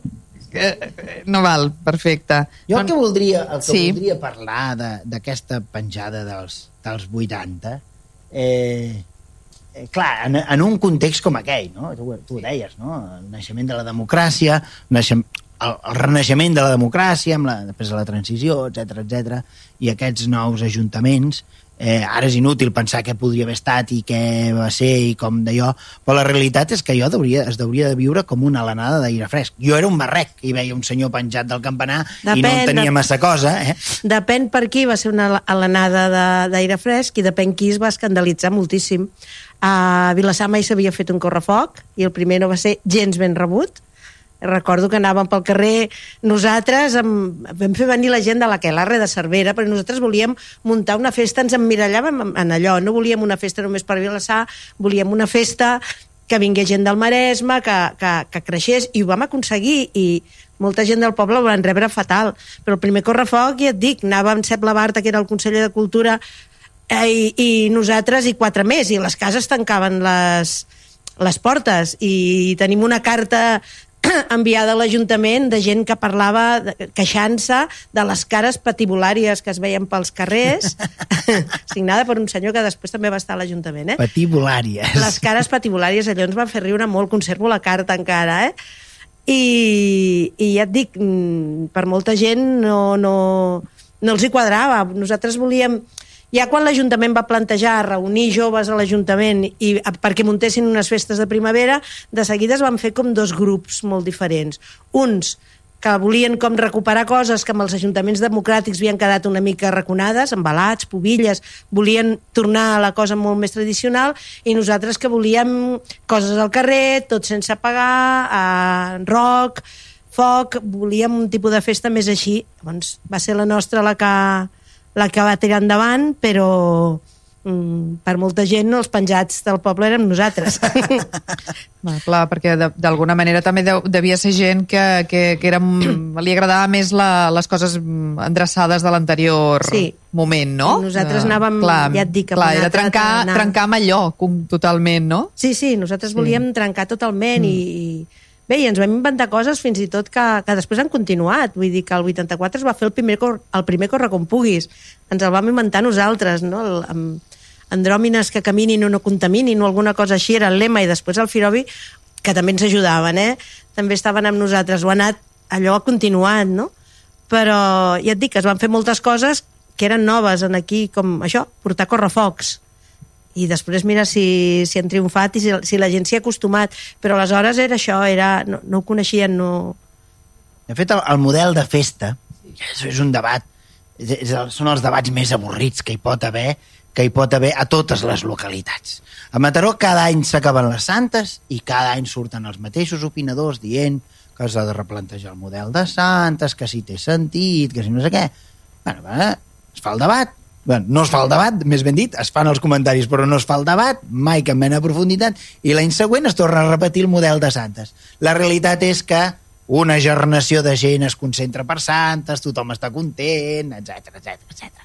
No val, perfecte. Jo el que voldria, el que Sí. voldria parlar de- d'aquesta penjada dels, dels 80, eh, eh, clar, en, en un context com aquell, no? tu, tu ho deies, no? el naixement de la democràcia, naixem, el, el renaixement de la democràcia, amb la, després de la transició, etc etc i aquests nous ajuntaments, eh, ara és inútil pensar què podria haver estat i què va ser i com d'allò, però la realitat és que jo deuria, es deuria de viure com una alenada d'aire fresc. Jo era un barrec i veia un senyor penjat del campanar i no Depèn, en tenia massa cosa, eh? Depèn per qui va ser una alenada d'aire fresc i depèn qui es va escandalitzar moltíssim. A Vilassar mai s'havia fet un correfoc i el primer no va ser gens ben rebut. Recordo que anàvem pel carrer, nosaltres amb, vam fer venir la gent de la Quelarre de Cervera, perquè nosaltres volíem muntar una festa, ens emmirallàvem en- allò, no volíem una festa només per Vilassar, volíem una festa que vingués gent del Maresme, que, que, que creixés, i ho vam aconseguir, i molta gent del poble ho van rebre fatal. Però el primer correfoc, ja et dic, anava amb Cep Labarta, que era el conseller de Cultura, eh, i, i nosaltres i quatre més, i les cases tancaven les, les portes, i tenim una carta enviada a l'Ajuntament de gent que parlava queixant-se de les cares patibulàries que es veien pels carrers, signada per un senyor que després també va estar a l'Ajuntament, eh? Patibulàries. les cares patibulàries, allò ens va fer riure molt, conservo la carta encara, eh? I, i ja et dic, mm, per molta gent no, no, no els hi quadrava. Nosaltres volíem... Ja quan l'Ajuntament va plantejar reunir joves a l'Ajuntament i perquè muntessin unes festes de primavera, de seguida es van fer com dos grups molt diferents. Uns que volien com recuperar coses que amb els ajuntaments democràtics havien quedat una mica raconades, embalats, pobilles, volien tornar a la cosa molt més tradicional, i nosaltres que volíem coses al carrer, tot sense pagar, eh, rock, foc, volíem un tipus de festa més així. Llavors va ser la nostra la que, la que va tirar endavant, però, mm, per molta gent els penjats del poble érem nosaltres. Va, clar, perquè de- d'alguna manera també deu, devia ser gent que, que, que era, mm, li agradava més la, les coses mm, endreçades de l'anterior Sí. moment, no? Nosaltres anàvem, ja et dic, clar, era trencar, trencar amb allò com, totalment, no? Sí, sí, nosaltres sí. volíem trencar totalment mm. i, i bé, i ens vam inventar coses fins i tot que, que després han continuat. Vull dir que el 84 es va fer el primer, cor, el primer Corre com puguis. Ens el vam inventar nosaltres, no? El, amb andròmines que caminin o no contaminin o alguna cosa així era el lema i després el Firobi, que també ens ajudaven, eh? També estaven amb nosaltres. Ho ha anat, allò ha continuat, no? Però ja et dic que es van fer moltes coses que eren noves en aquí, com això, portar correfocs i després mira si, si han triomfat i si, si la gent s'hi ha acostumat però aleshores era això, era, no, no ho coneixien no... De fet, el, el model de festa és, és un debat, és, és, són els debats més avorrits que hi pot haver que hi pot haver a totes les localitats. A Mataró cada any s'acaben les santes i cada any surten els mateixos opinadors dient que s'ha de replantejar el model de santes, que si té sentit, que si no sé què. Bueno, eh, es fa el debat, bueno, no es fa el debat, més ben dit, es fan els comentaris, però no es fa el debat, mai cap mena profunditat, i l'any següent es torna a repetir el model de santes. La realitat és que una gernació de gent es concentra per santes, tothom està content, etc etc etc.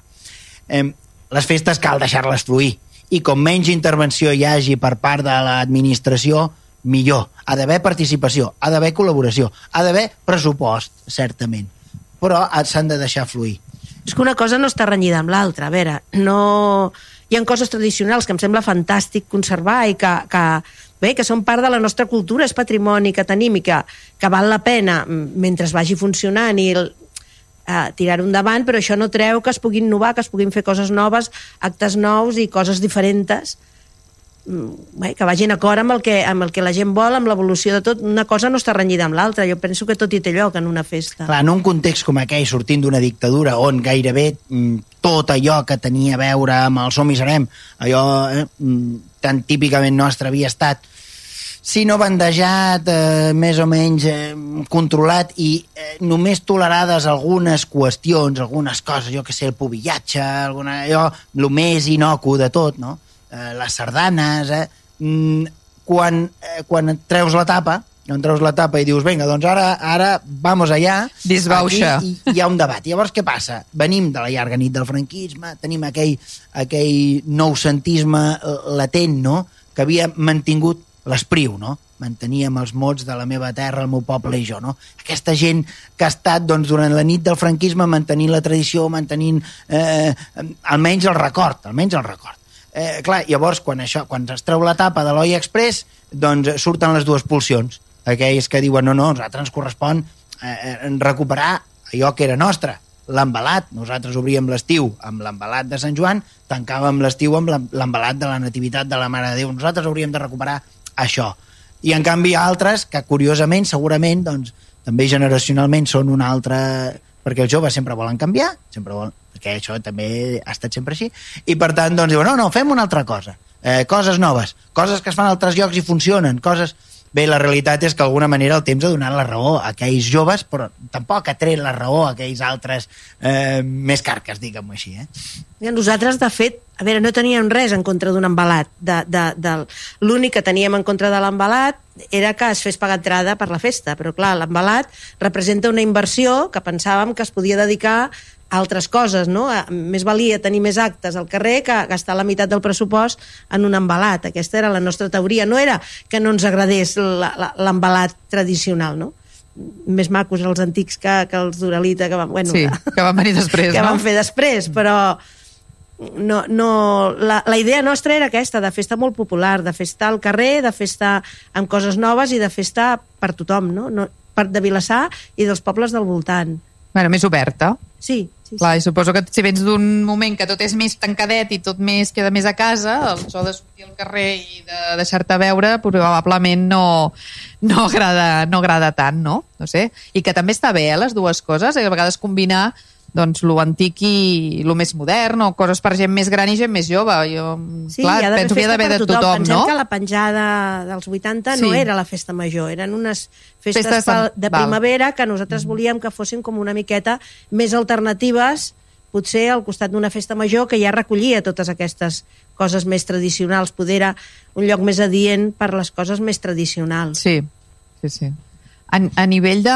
Eh, les festes cal deixar-les fluir i com menys intervenció hi hagi per part de l'administració, millor. Ha d'haver participació, ha d'haver col·laboració, ha d'haver pressupost, certament, però s'han de deixar fluir. És que una cosa no està renyida amb l'altra. A veure, no... hi ha coses tradicionals que em sembla fantàstic conservar i que, que, bé, que són part de la nostra cultura, és patrimoni que tenim i que, que val la pena mentre es vagi funcionant i el, eh, tirar-ho endavant, però això no treu que es puguin innovar, que es puguin fer coses noves, actes nous i coses diferents bé, que vagin acord amb el, que, amb el que la gent vol, amb l'evolució de tot. Una cosa no està renyida amb l'altra. Jo penso que tot hi té lloc en una festa. Clar, en un context com aquell, sortint d'una dictadura on gairebé mm, tot allò que tenia a veure amb el som i serem, allò eh, mm, tan típicament nostre havia estat si no bandejat, eh, més o menys eh, controlat i eh, només tolerades algunes qüestions, algunes coses, jo que sé, el pubillatge, alguna, allò, el més inocu de tot, no? Eh, les sardanes, eh? Mm, quan, eh, quan treus la tapa, quan treus la tapa i dius, vinga, doncs ara, ara vamos allà. Disbauxa. Aquí hi, hi ha un debat. Llavors, què passa? Venim de la llarga nit del franquisme, tenim aquell, aquell noucentisme latent, no?, que havia mantingut l'espriu, no? Manteníem els mots de la meva terra, el meu poble i jo, no? Aquesta gent que ha estat, doncs, durant la nit del franquisme mantenint la tradició, mantenint eh, almenys el record, almenys el record. Eh, clar, llavors, quan, això, quan es treu la tapa de l'Oi Express, doncs surten les dues pulsions. Aquells que diuen, no, no, a nosaltres ens correspon eh, eh, recuperar allò que era nostre, l'embalat. Nosaltres obríem l'estiu amb l'embalat de Sant Joan, tancàvem l'estiu amb l'em- l'embalat de la Nativitat de la Mare de Déu. Nosaltres hauríem de recuperar això. I en canvi altres que curiosament, segurament, doncs, també generacionalment són una altra... perquè els joves sempre volen canviar, sempre volen, perquè això també ha estat sempre així, i per tant, doncs, diuen, no, no, fem una altra cosa, eh, coses noves, coses que es fan a altres llocs i funcionen, coses... Bé, la realitat és que d'alguna manera el temps ha donat la raó a aquells joves, però tampoc ha tret la raó a aquells altres eh, més carques, diguem-ho així. Eh? Nosaltres, de fet, a veure, no teníem res en contra d'un embalat. De, de, de, L'únic que teníem en contra de l'embalat era que es fes pagar entrada per la festa, però clar, l'embalat representa una inversió que pensàvem que es podia dedicar altres coses, no? A, més valia tenir més actes al carrer que gastar la meitat del pressupost en un embalat. Aquesta era la nostra teoria. No era que no ens agradés la- la- l'embalat tradicional, no? Més macos els antics que, que els d'Uralita, que van... Bueno, Sí, que van venir després, que no? van fer després, però no, no, la, la idea nostra era aquesta, de festa molt popular, de festa al carrer, de festa amb coses noves i de festa per tothom, no? no per de Vilassar i dels pobles del voltant. Bueno, més oberta. Sí, sí. Clar, i suposo que si vens d'un moment que tot és més tancadet i tot més queda més a casa, això de sortir al carrer i de deixar-te veure probablement no, no, agrada, no agrada tant, no? No sé. I que també està bé, eh, les dues coses, a vegades combinar doncs, lo antic i lo més modern, o coses per gent més gran i gent més jove. Jo, Sí, clar, ha penso que hi ha d'haver de tothom, Pensem no? que la penjada dels 80 no Sí. era la festa major, eren unes festes, Festes de- de val. primavera que nosaltres volíem que fossin com una miqueta més alternatives, potser al costat d'una festa major que ja recollia totes aquestes coses més tradicionals, poder era un lloc més adient per les coses més tradicionals. Sí, sí, sí. A, a nivell de,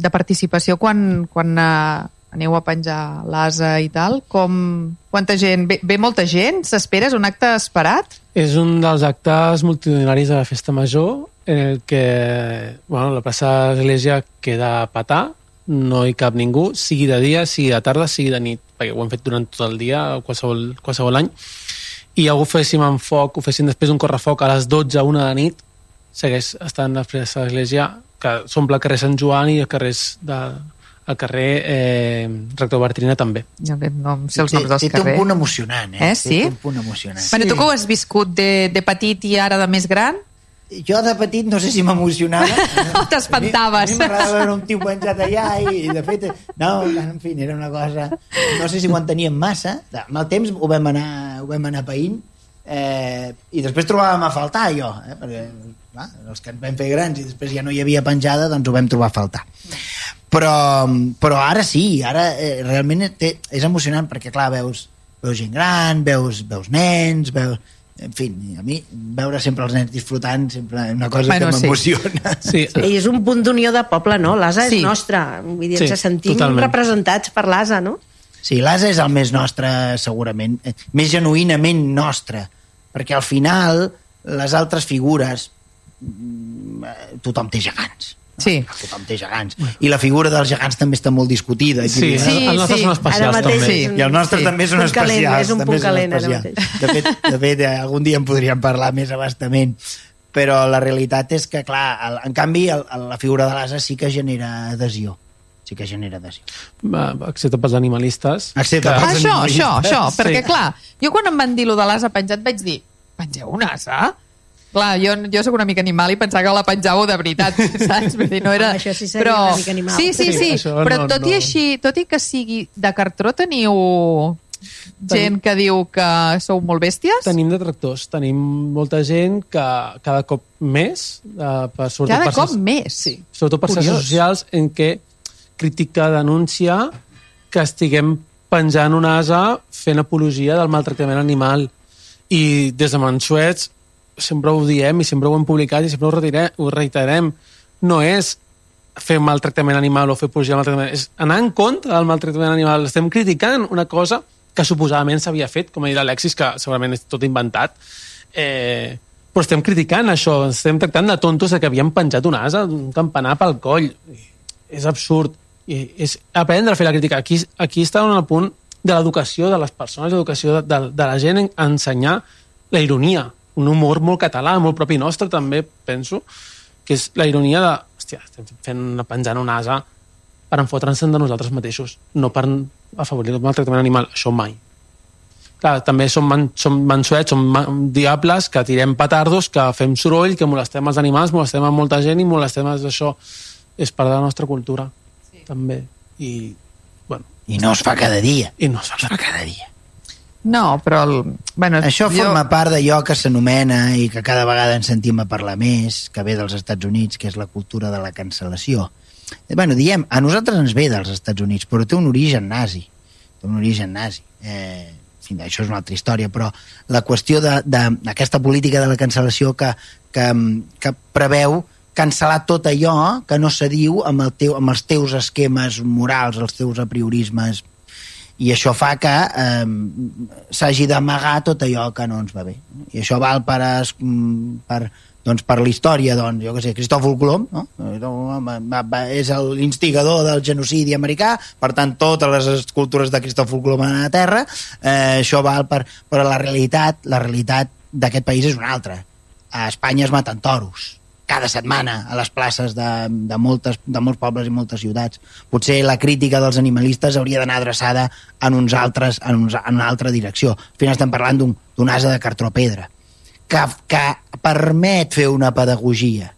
de participació, quan, quan uh, aneu a penjar l'asa i tal, com, quanta gent? Ve, ve molta gent? S'espera? És un acte esperat? És un dels actes multitudinaris de la Festa Major en el que bueno, la plaça de l'Església queda a patar, no hi cap ningú, sigui de dia, sigui de tarda, sigui de nit, perquè ho hem fet durant tot el dia, qualsevol, qualsevol any, i algú féssim en foc, ho féssim després un correfoc a les 12 a 1 de nit, segueix estant la plaça l'Església, que s'omple el carrer Sant Joan i el carrer de, el carrer eh, Rector Bartrina també. Ja bé, no em sé els noms dels té, té un carrers. punt emocionant, eh? Eh, sí? Té un punt emocionant. Bueno, tu que ho has viscut de, de petit i ara de més gran? Jo de petit no sé si m'emocionava. T'espantaves. A mi m'agradava veure un tio penjat allà i, de fet, no, en fi, era una cosa... No sé si ho enteníem massa. Amb el temps ho vam anar, ho vam anar païnt eh, i després trobàvem a faltar jo, eh, perquè clar, els que ens vam fer grans i després ja no hi havia penjada, doncs ho vam trobar a faltar. Però, però ara sí, ara eh, realment té, és emocionant perquè, clar, veus, veus gent gran, veus, veus nens, veus, en fi, a mi veure sempre els nens disfrutant sempre és una cosa Bueno, que sí. m'emociona. Sí, I és un punt d'unió de poble, no? L'ASA Sí. és nostra. Vull dir, Sí, ens sentim totalment. representats per l'ASA, no? Sí, l'asa és el més nostre, segurament, eh, més genuïnament nostre, perquè al final les altres figures mm, eh, tothom té gegants. Sí. Tothom té gegants. I la figura dels gegants també està molt discutida. sí, Sí, els nostres sí. són especials mateix també. un- I els nostres Sí. també són Punt calent, especials. és un també punt calent ara mateix. De fet, de fet, eh, algun dia en podríem parlar més abastament. Però la realitat és que, clar, el, en canvi, el, el, la figura de l'asa sí que genera adhesió. Sí que genera adhesió. Excepte pels animalistes. Excepte que- pels- això, animalistes. això, això, Sí. perquè clar, jo quan em van dir lo de l'asa penjat vaig dir, pengeu un asa? Clar, jo, jo sóc una mica animal i pensava que la penjàveu de veritat, saps? Vull dir, no era... Home, això sí seria una mica animal. Sí, sí, Sí, sí, però no- tot i no. així, tot i que sigui de cartró, teniu gent que diu que sou molt bèsties? Tenim detractors, tenim molta gent que cada cop més, eh, per, sobretot Cada per cop xarxes- més? Sí, sobretot per xarxes socials en què critica, denuncia que estiguem penjant un asa fent apologia del maltractament animal. I des de Mansuets sempre ho diem i sempre ho hem publicat i sempre ho, retirem, ho reiterem. No és fer maltractament animal o fer apologia maltractament, és anar en contra del maltractament animal. Estem criticant una cosa que suposadament s'havia fet, com ha dit l'Alexis, que segurament és tot inventat, eh, però estem criticant això, estem tractant de tontos que havíem penjat un asa, un campanar pel coll. És absurd. I és aprendre a fer la crítica. Aquí, aquí està en el punt de l'educació de les persones, l'educació de, de, de la gent, en ensenyar la ironia, un humor molt català, molt propi nostre també, penso, que és la ironia de, hòstia, estem fent, penjant un asa per enfotre'ns de nosaltres mateixos, no per afavorir el maltractament animal, això mai. Clar, també som, man, som mansuets, som man, diables que tirem petardos, que fem soroll, que molestem els animals, molestem a molta gent i molestem a això. És part de la nostra cultura, sí. també. I, bueno, I no es fa cada dia. i no Es fa cada dia. No, però... El, bueno, Això jo- forma part d'allò que s'anomena i que cada vegada en sentim a parlar més, que ve dels Estats Units, que és la cultura de la cancel·lació. Eh, Bueno, diem, a nosaltres ens ve dels Estats Units, però té un origen nazi. Té un origen nazi. Eh, fi, això és una altra història, però la qüestió d'aquesta política de la cancel·lació que, que, que preveu cancel·lar tot allò que no se diu amb, el teu, amb els teus esquemes morals, els teus apriorismes i això fa que eh, s'hagi d'amagar tot allò que no ens va bé. I això val per, es, mm, per, doncs per la història, doncs, jo què sé, Cristòfol Colom, no? És l'instigador del genocidi americà, per tant, totes les escultures de Cristòfol Colom a la Terra, eh, això val per... Però la realitat, la realitat d'aquest país és una altra. A Espanya es maten toros cada setmana a les places de, de, moltes, de molts pobles i moltes ciutats. Potser la crítica dels animalistes hauria d'anar adreçada en, uns altres, en, uns, en una altra direcció. Al final estem parlant d'un d'un asa de cartró pedra que, que permet fer una pedagogia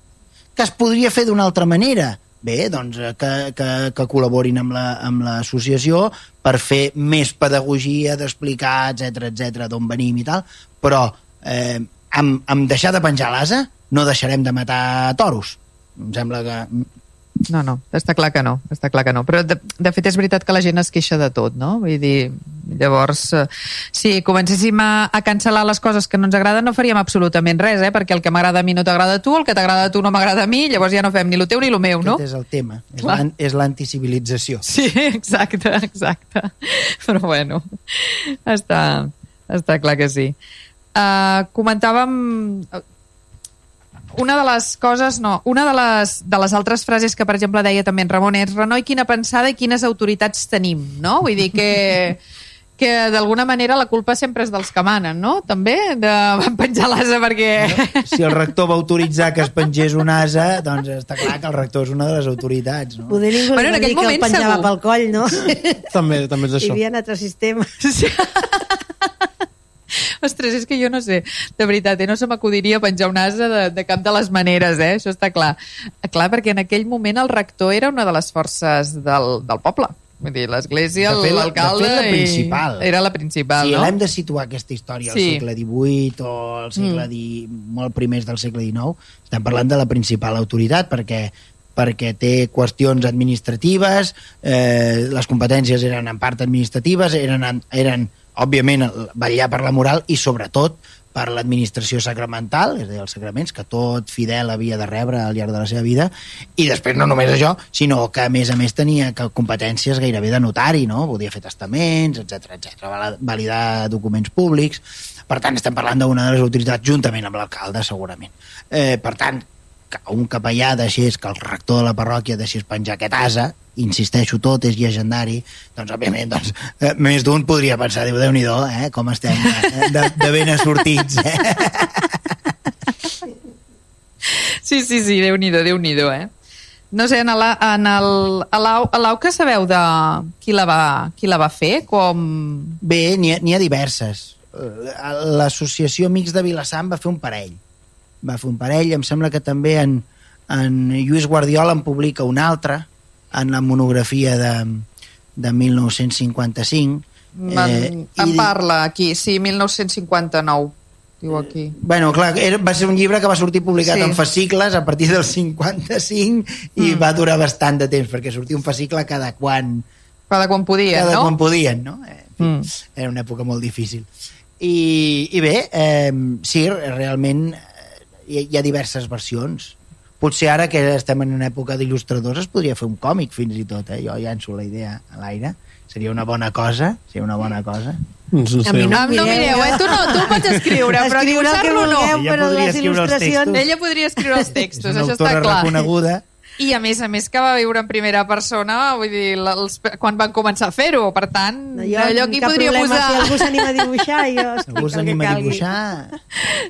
que es podria fer d'una altra manera bé, doncs eh, que, que, que col·laborin amb la- l'associació per fer més pedagogia, d'explicar, etc etc d'on venim i tal, però eh, amb, amb deixar de penjar l'asa no deixarem de matar toros. Em sembla que... No, no, està clar que no, està clar que no. Però de, de fet és veritat que la gent es queixa de tot, no? Vull dir, llavors, eh, si comencéssim a, a cancel·lar les coses que no ens agraden no faríem absolutament res, eh? Perquè el que m'agrada a mi no t'agrada a tu, el que t'agrada a tu no m'agrada a mi, llavors ja no fem ni el teu ni el meu, no? Aquest és el tema, és l'anticivilització. Sí, exacte, exacte. Però bueno, està, està clar que sí. Uh, comentàvem una de les coses, no, una de les, de les altres frases que, per exemple, deia també en Ramon és Renoi, quina pensada i quines autoritats tenim, no? Vull dir que, que d'alguna manera la culpa sempre és dels que manen, no? També, de van penjar l'asa perquè... Si el rector va autoritzar que es pengés un asa, doncs està clar que el rector és una de les autoritats. No? Poder ningú Bueno, en aquell dir que el moment penjava segur. pel coll, no? També, també és Hi això. havia altres sistemes. Sí. Ostres, és que jo no sé, de veritat, eh? no se m'acudiria penjar un asa de, de cap de les maneres, eh? això està clar. Clar, perquè en aquell moment el rector era una de les forces del, del poble. Vull dir, l'església, l'alcalde... de fet, la principal. Era la principal, Si no? l'hem de situar aquesta història al Sí. segle XVIII o al segle mm. molt primers del segle XIX, estem parlant de la principal autoritat perquè perquè té qüestions administratives, eh, les competències eren en part administratives, eren, eren òbviament, vetllar per la moral i, sobretot, per l'administració sacramental, és a dir, els sacraments, que tot fidel havia de rebre al llarg de la seva vida, i després no només això, sinó que a més a més tenia competències gairebé de notari, no? Podia fer testaments, etc etc, validar documents públics, per tant estem parlant d'una de les autoritats juntament amb l'alcalde, segurament. Eh, per tant, un capellà deixés, que el rector de la parròquia deixés penjar aquest asa, insisteixo, tot és llegendari, doncs, òbviament, doncs, eh, més d'un podria pensar, diu, Déu-n'hi-do, eh, com estem eh, de, de ben assortits, eh? Sí, sí, sí, Déu-n'hi-do, déu nhi déu eh? No sé, en el, en el, a l'au a l'au que sabeu de qui la va, qui la va fer, com... Bé, n'hi ha, ha diverses. Eh, L'associació Amics de Vilassar en va fer un parell. Va fer un parell, em sembla que també en, en Lluís Guardiola en publica un altre, en la monografia de, de 1955. En, Eh, en i- parla aquí, sí, 1959, diu aquí. Bueno, clar, era, va ser un llibre que va sortir publicat Sí. en fascicles a partir del 55 i mm. va durar bastant de temps, perquè sortia un fascicle cada quan, Cada quan podia, cada no? quan podien, no? Eh, Mm. Era una època molt difícil. I, i bé, eh, sí, realment eh, hi, hi ha diverses versions. Potser ara que estem en una època d'il·lustradors es podria fer un còmic fins i tot, eh? jo llanço la idea a l'aire. Seria una bona cosa, seria una bona cosa. No A mi sé. no. No mireu, eh? Tu no, tu pots escriure, però dibuixar-lo no. vulgueu, però les escriure els il·lustracions... textos. Ella podria escriure els És textos, una això autora està clar. reconeguda. I a més a més que va viure en primera persona, vull dir, els, quan van començar a fer-ho, per tant, Jo, allò aquí podria posar... Si algú s'anima a dibuixar, jo escric Algú s'anima a dibuixar.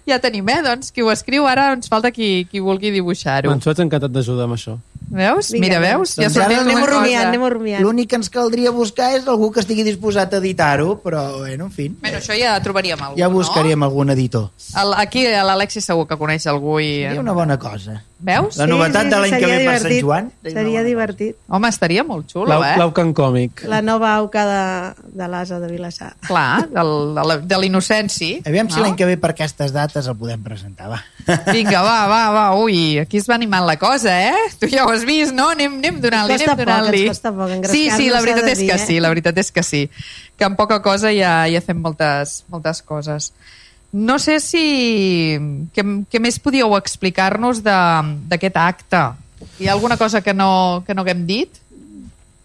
Ja tenim, eh? Doncs qui ho escriu ara ens falta qui, qui vulgui dibuixar-ho. Ens vaig encantat d'ajudar amb això. Veus? Vinga, Mira, veus? Ja Doncs sortim ara Anem rumiant, anem rumiant. L'únic que ens caldria buscar és algú que estigui disposat a editar-ho, però, bueno, en fi, Bueno, això ja trobaríem algú, ja buscaríem no? algun editor. El, aquí l'Alexi segur que coneix algú i... Seria una bona cosa. Veus? La novetat de l'any que ve per Sant. Joan, seria bona divertit. Home, estaria molt xulo, L'au eh? l'au can còmic. La nova auca de, de l'Asa de Vilassar. Clar, del, de l'innocència. Aviam si no? l'any que ve per aquestes dates el podem presentar, va. Vinga, va, va, va, ui, aquí es va animant la cosa, eh? Tu ja ho has vist, no? Anem, anem donant-li, anem donant-li. Sí, sí, la veritat és dir, que eh? sí, la veritat és que sí. Que amb poca cosa ja, ja fem moltes, moltes coses. No sé si... Què, què més podíeu explicar-nos d'aquest acte? Hi ha alguna cosa que no, que no haguem dit?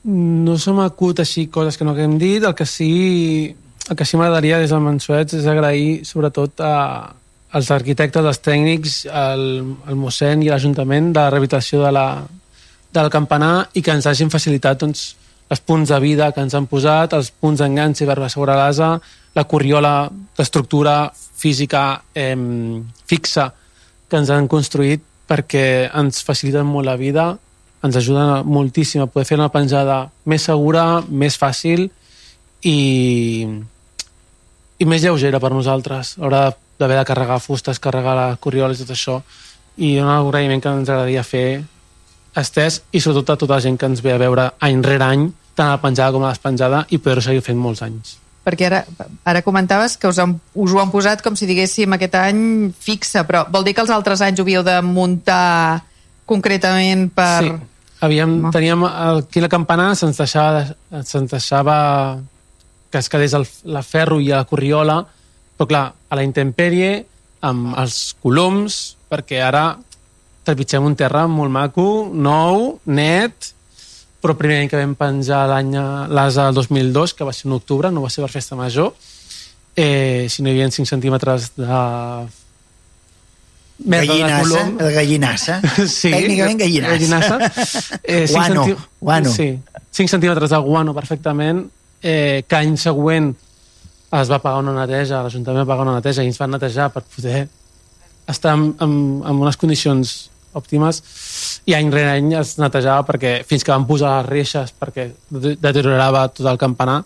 No se m'acut així coses que no haguem dit. El que sí, el que sí m'agradaria des del Mansuets és agrair sobretot a, als arquitectes, als tècnics, al, al mossèn i a l'Ajuntament de la rehabilitació de la, del campanar i que ens hagin facilitat doncs, els punts de vida que ens han posat, els punts d'enganx per assegurar l'asa, la corriola, l'estructura física eh, fixa que ens han construït perquè ens faciliten molt la vida, ens ajuden moltíssim a poder fer una penjada més segura, més fàcil i, i més lleugera per nosaltres. A l'hora d'haver de carregar fustes, carregar la corriola i tot això. I un agraïment que ens agradaria fer estès i sobretot a tota la gent que ens ve a veure any rere any, tant a la penjada com a la despenjada, i poder-ho seguir fent molts anys. Perquè ara, ara comentaves que us, han, us ho han posat com si diguéssim aquest any fixa, però vol dir que els altres anys ho havíeu de muntar concretament per... Sí. Havíem, No. teníem aquí la campana se'ns deixava, se'ns deixava que es quedés el, la ferro i la corriola, però clar, a la intempèrie, amb els coloms, perquè ara trepitgem un terra molt maco, nou, net, però el primer any que vam penjar l'any l'asa del 2002, que va ser en octubre, no va ser per festa major, eh, si no hi havia 5 centímetres de merda de Gallinassa, de gallinassa. Sí, Tècnicament gallinassa. gallinassa. Eh, Guano, centí- guano. Sí, 5 centímetres de guano perfectament. Eh, que any següent es va pagar una neteja, l'Ajuntament va pagar una neteja i ens van netejar per poder estar en, en, en unes condicions òptimes i any rere any es netejava perquè fins que van posar les reixes perquè de- deteriorava tot el campanar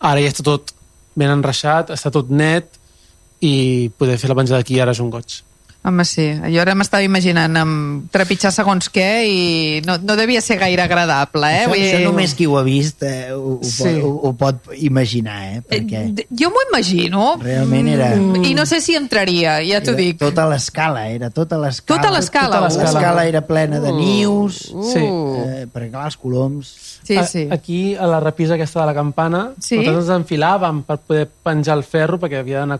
ara ja està tot ben enreixat, està tot net i poder fer la penjada aquí ara és un goig. Home, sí. Jo ara m'estava imaginant amb trepitjar segons què i no, no devia ser gaire agradable, eh? Això, Vull això només qui ho ha vist eh, ho, ho, Sí. pot, ho, ho pot imaginar, eh? Eh, Perquè Jo m'ho imagino. realment era... Mm, I no sé si entraria, ja t'ho dic. Tota l'escala, era tota l'escala. Tota l'escala, Tota uh. l'escala era plena de nius, Sí. eh, perquè clar, els coloms... Sí, A- sí. Aquí, a la repisa aquesta de la campana, Sí? nosaltres ens enfilàvem per poder penjar el ferro, perquè havia d'anar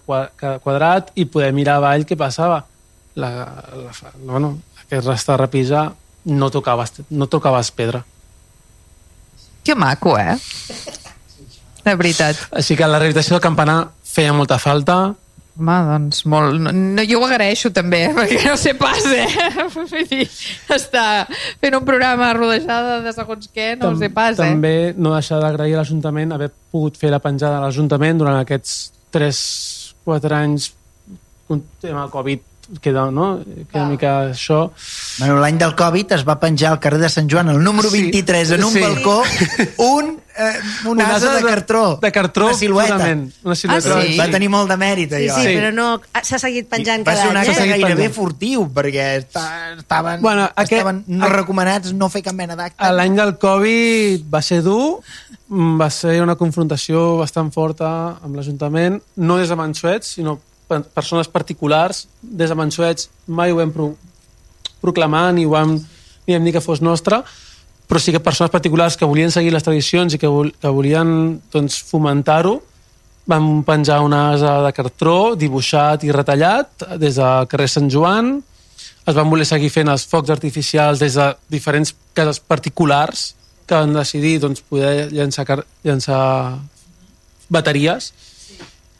quadrat, i poder mirar avall què passava. La, la, bueno, aquest resta de repisa no tocaves, no tocaves pedra. Que maco, eh? De veritat. Així que la rehabilitació del campanar feia molta falta. Home, doncs molt... No, no, jo ho agraeixo també, perquè no sé pas, eh? Vull dir, estar fent un programa rodejada de segons què, no ho sé pas, eh? També no deixar d'agrair a l'Ajuntament haver pogut fer la penjada a l'Ajuntament durant aquests 3-4 anys un tema Covid queda, no? queda una mica això Bueno, L'any del Covid es va penjar al carrer de Sant Joan, el número Sí, 23, en un sí. balcó, un, eh, un Un asa ase de de- cartró. de cartró, Una silueta. una silueta. Ah, sí? Va tenir molt de mèrit, Sí, allò. sí, Sí. però no... S'ha seguit penjant va cada ser un any, acte eh? gairebé penjant. furtiu, perquè esta- estaven, Bueno, aquest- estaven no recomanats no fer cap mena d'acte. L'any del Covid va ser dur, mm, va ser una confrontació bastant forta amb l'Ajuntament, no des de Mansuets, sinó persones particulars. Des de Mansuets mai ho vam pro proclamar ni ho vam, ni vam dir que fos nostre, però sí que persones particulars que volien seguir les tradicions i que, vol, que volien doncs, fomentar-ho vam penjar una asa de cartró dibuixat i retallat des del carrer Sant Joan es van voler seguir fent els focs artificials des de diferents cases particulars que van decidir doncs, poder llançar, llançar bateries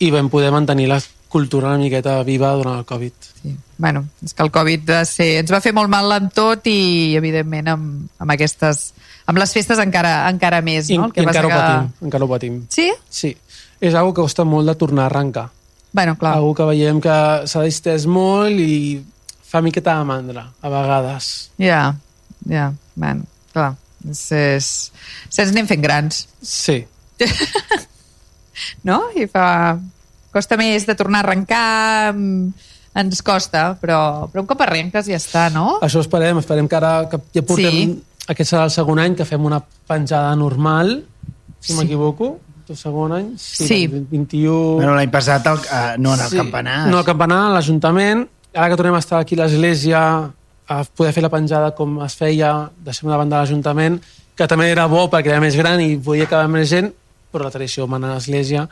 i vam poder mantenir la cultura una miqueta viva durant el Covid. Sí. Bueno, és que el Covid va ser, ens va fer molt mal amb tot i, evidentment, amb, amb aquestes... amb les festes encara, encara més, I, no? i encara ho patim. Encara ho patim. Sí? Sí. És algo que costa molt de tornar a arrencar. Bueno, clar. Algo que veiem que s'ha distès molt i fa miqueta de mandra, a vegades. Ja, ja, bueno, clar. És, és... Ens anem fent grans, Sí. no? I fa... Costa més de tornar a arrencar, mm, ens costa, però, però un cop arrenques ja està, no? Això esperem, esperem que ara que ja portem... Sí. Aquest serà el segon any que fem una penjada normal, si Sí. m'equivoco. El segon any? Sí. el 21... Bueno, l'any passat el, uh, no en el Sí. campanar. No, al campanar, a l'Ajuntament. Ara que tornem a estar aquí a l'Església, a poder fer la penjada com es feia, deixem davant de l'Ajuntament, que també era bo perquè era més gran i podia acabar més gent, però la tradició mana a l'Església.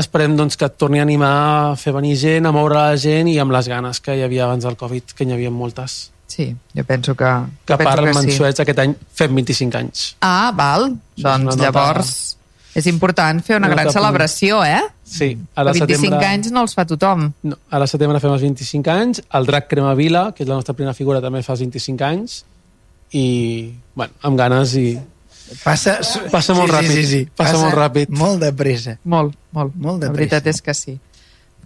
Esperem doncs, que et torni a animar a fer venir gent, a moure la gent i amb les ganes que hi havia abans del Covid, que n'hi havia moltes. Sí, jo penso que... Que a penso part, que el sí. Aquest any fem 25 anys. Ah, val. és Doncs una nota- llavors és important fer una una gran celebració, eh? Sí, A ara 25 setembre... anys no els fa tothom. No, ara al setembre fem els 25 anys, el drac Crema Vila, que és la nostra primera figura, també fa els 25 anys, i, bueno, amb ganes i... Passa, Passa molt ràpid, passa molt ràpid. Molt de pressa. Molt, molt. Molt de La veritat pressa. és que sí.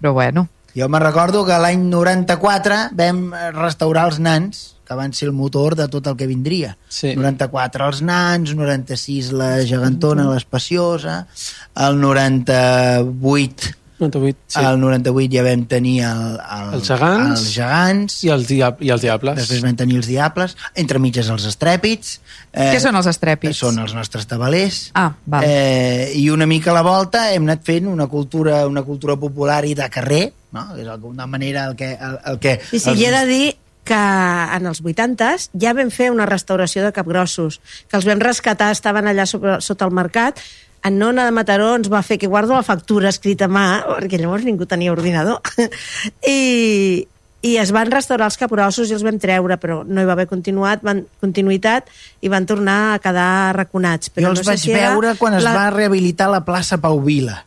Però bueno, Jo me recordo que l'any 94 vam restaurar els nans, que van ser el motor de tot el que vindria. Sí. 94 els nans, 96 la gegantona, l'espaciosa, el 98 98, sí. el 98 ja vam tenir el, el, Els gegants. els gegants I els, dia i els diables. després vam tenir els diables, entre mitges els estrèpits. Eh, què són els estrèpits? Són els nostres tabalers. Ah, val. Eh, I una mica a la volta hem anat fent una cultura, una cultura popular i de carrer, no? és alguna manera el que... El, el que I si hi he de dir que en els 80s ja vam fer una restauració de capgrossos, que els vam rescatar, estaven allà sobre, sota el mercat, en Nona de Mataró ens va fer que guardo la factura escrita a mà, perquè llavors ningú tenia ordinador, i, i es van restaurar els capgrossos i els vam treure, però no hi va haver continuat, van, continuïtat i van tornar a quedar raconats. Però jo els no sé vaig si veure quan es la... va rehabilitar la plaça Pau Vila.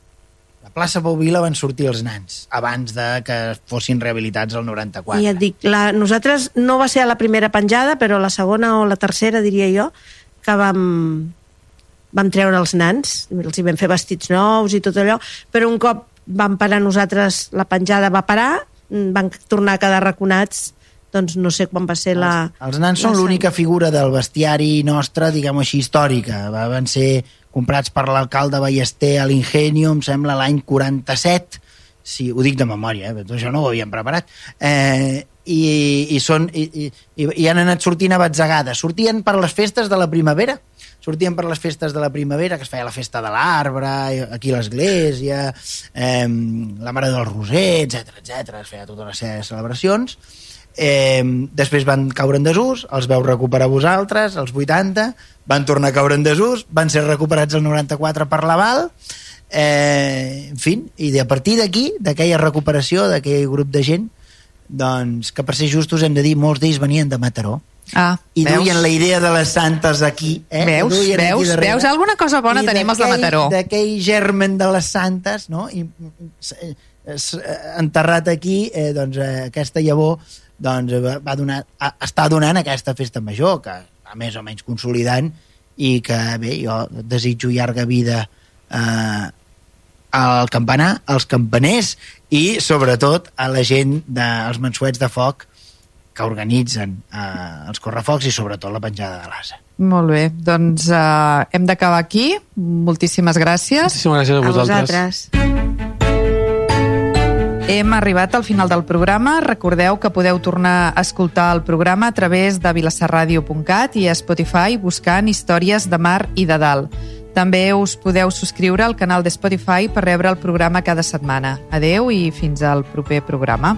La plaça Pau Vila van sortir els nans, abans de que fossin rehabilitats el 94. I et dic, la, nosaltres no va ser a la primera penjada, però la segona o la tercera, diria jo, que vam, vam treure els nans, els hi vam fer vestits nous i tot allò, però un cop vam parar nosaltres, la penjada va parar, mm, van tornar a quedar raconats doncs no sé quan va ser la... Els, els nans són l'única figura del bestiari nostre, diguem així, històrica. Va- Van ser comprats per l'alcalde Ballester a l'Ingenio, em sembla, l'any 47. Sí, ho dic de memòria, eh? això no ho havíem preparat. Eh, i, i, són, i, i, i, i han anat sortint a batzegades. Sortien per les festes de la primavera, sortien per les festes de la primavera, que es feia la festa de l'arbre, aquí a l'església, eh, la Mare del Roser, etc etc. Es feia tota una sèrie de celebracions. Eh, després van caure en desús, els veu recuperar vosaltres, els 80, van tornar a caure en desús, van ser recuperats el 94 per l'aval, eh, en fi, i a partir d'aquí, d'aquella recuperació, d'aquell grup de gent, doncs, que per ser justos hem de dir, molts d'ells venien de Mataró, Ah, i veus? duien la idea de les santes aquí. Eh? Veus, duien aquí veus, darrere. veus? Alguna cosa bona I tenim els de Mataró. D'aquell germen de les santes, no? I, eh, eh, enterrat aquí, eh, doncs, eh, aquesta llavor doncs, va, donar, a, està donant aquesta festa major, que va més o menys consolidant, i que, bé, jo desitjo llarga vida eh, al campanar, als campaners i, sobretot, a la gent dels mansuets de foc que organitzen eh, els correfocs i sobretot la penjada de l'asa. Molt bé, doncs uh, hem d'acabar aquí. Moltíssimes gràcies. Moltíssimes gràcies a A vosaltres. vosaltres. Hem arribat al final del programa. Recordeu que podeu tornar a escoltar el programa a través de vilassarradio.cat i a Spotify buscant històries de mar i de dalt. També us podeu subscriure al canal de Spotify per rebre el programa cada setmana. Adeu i fins al proper programa.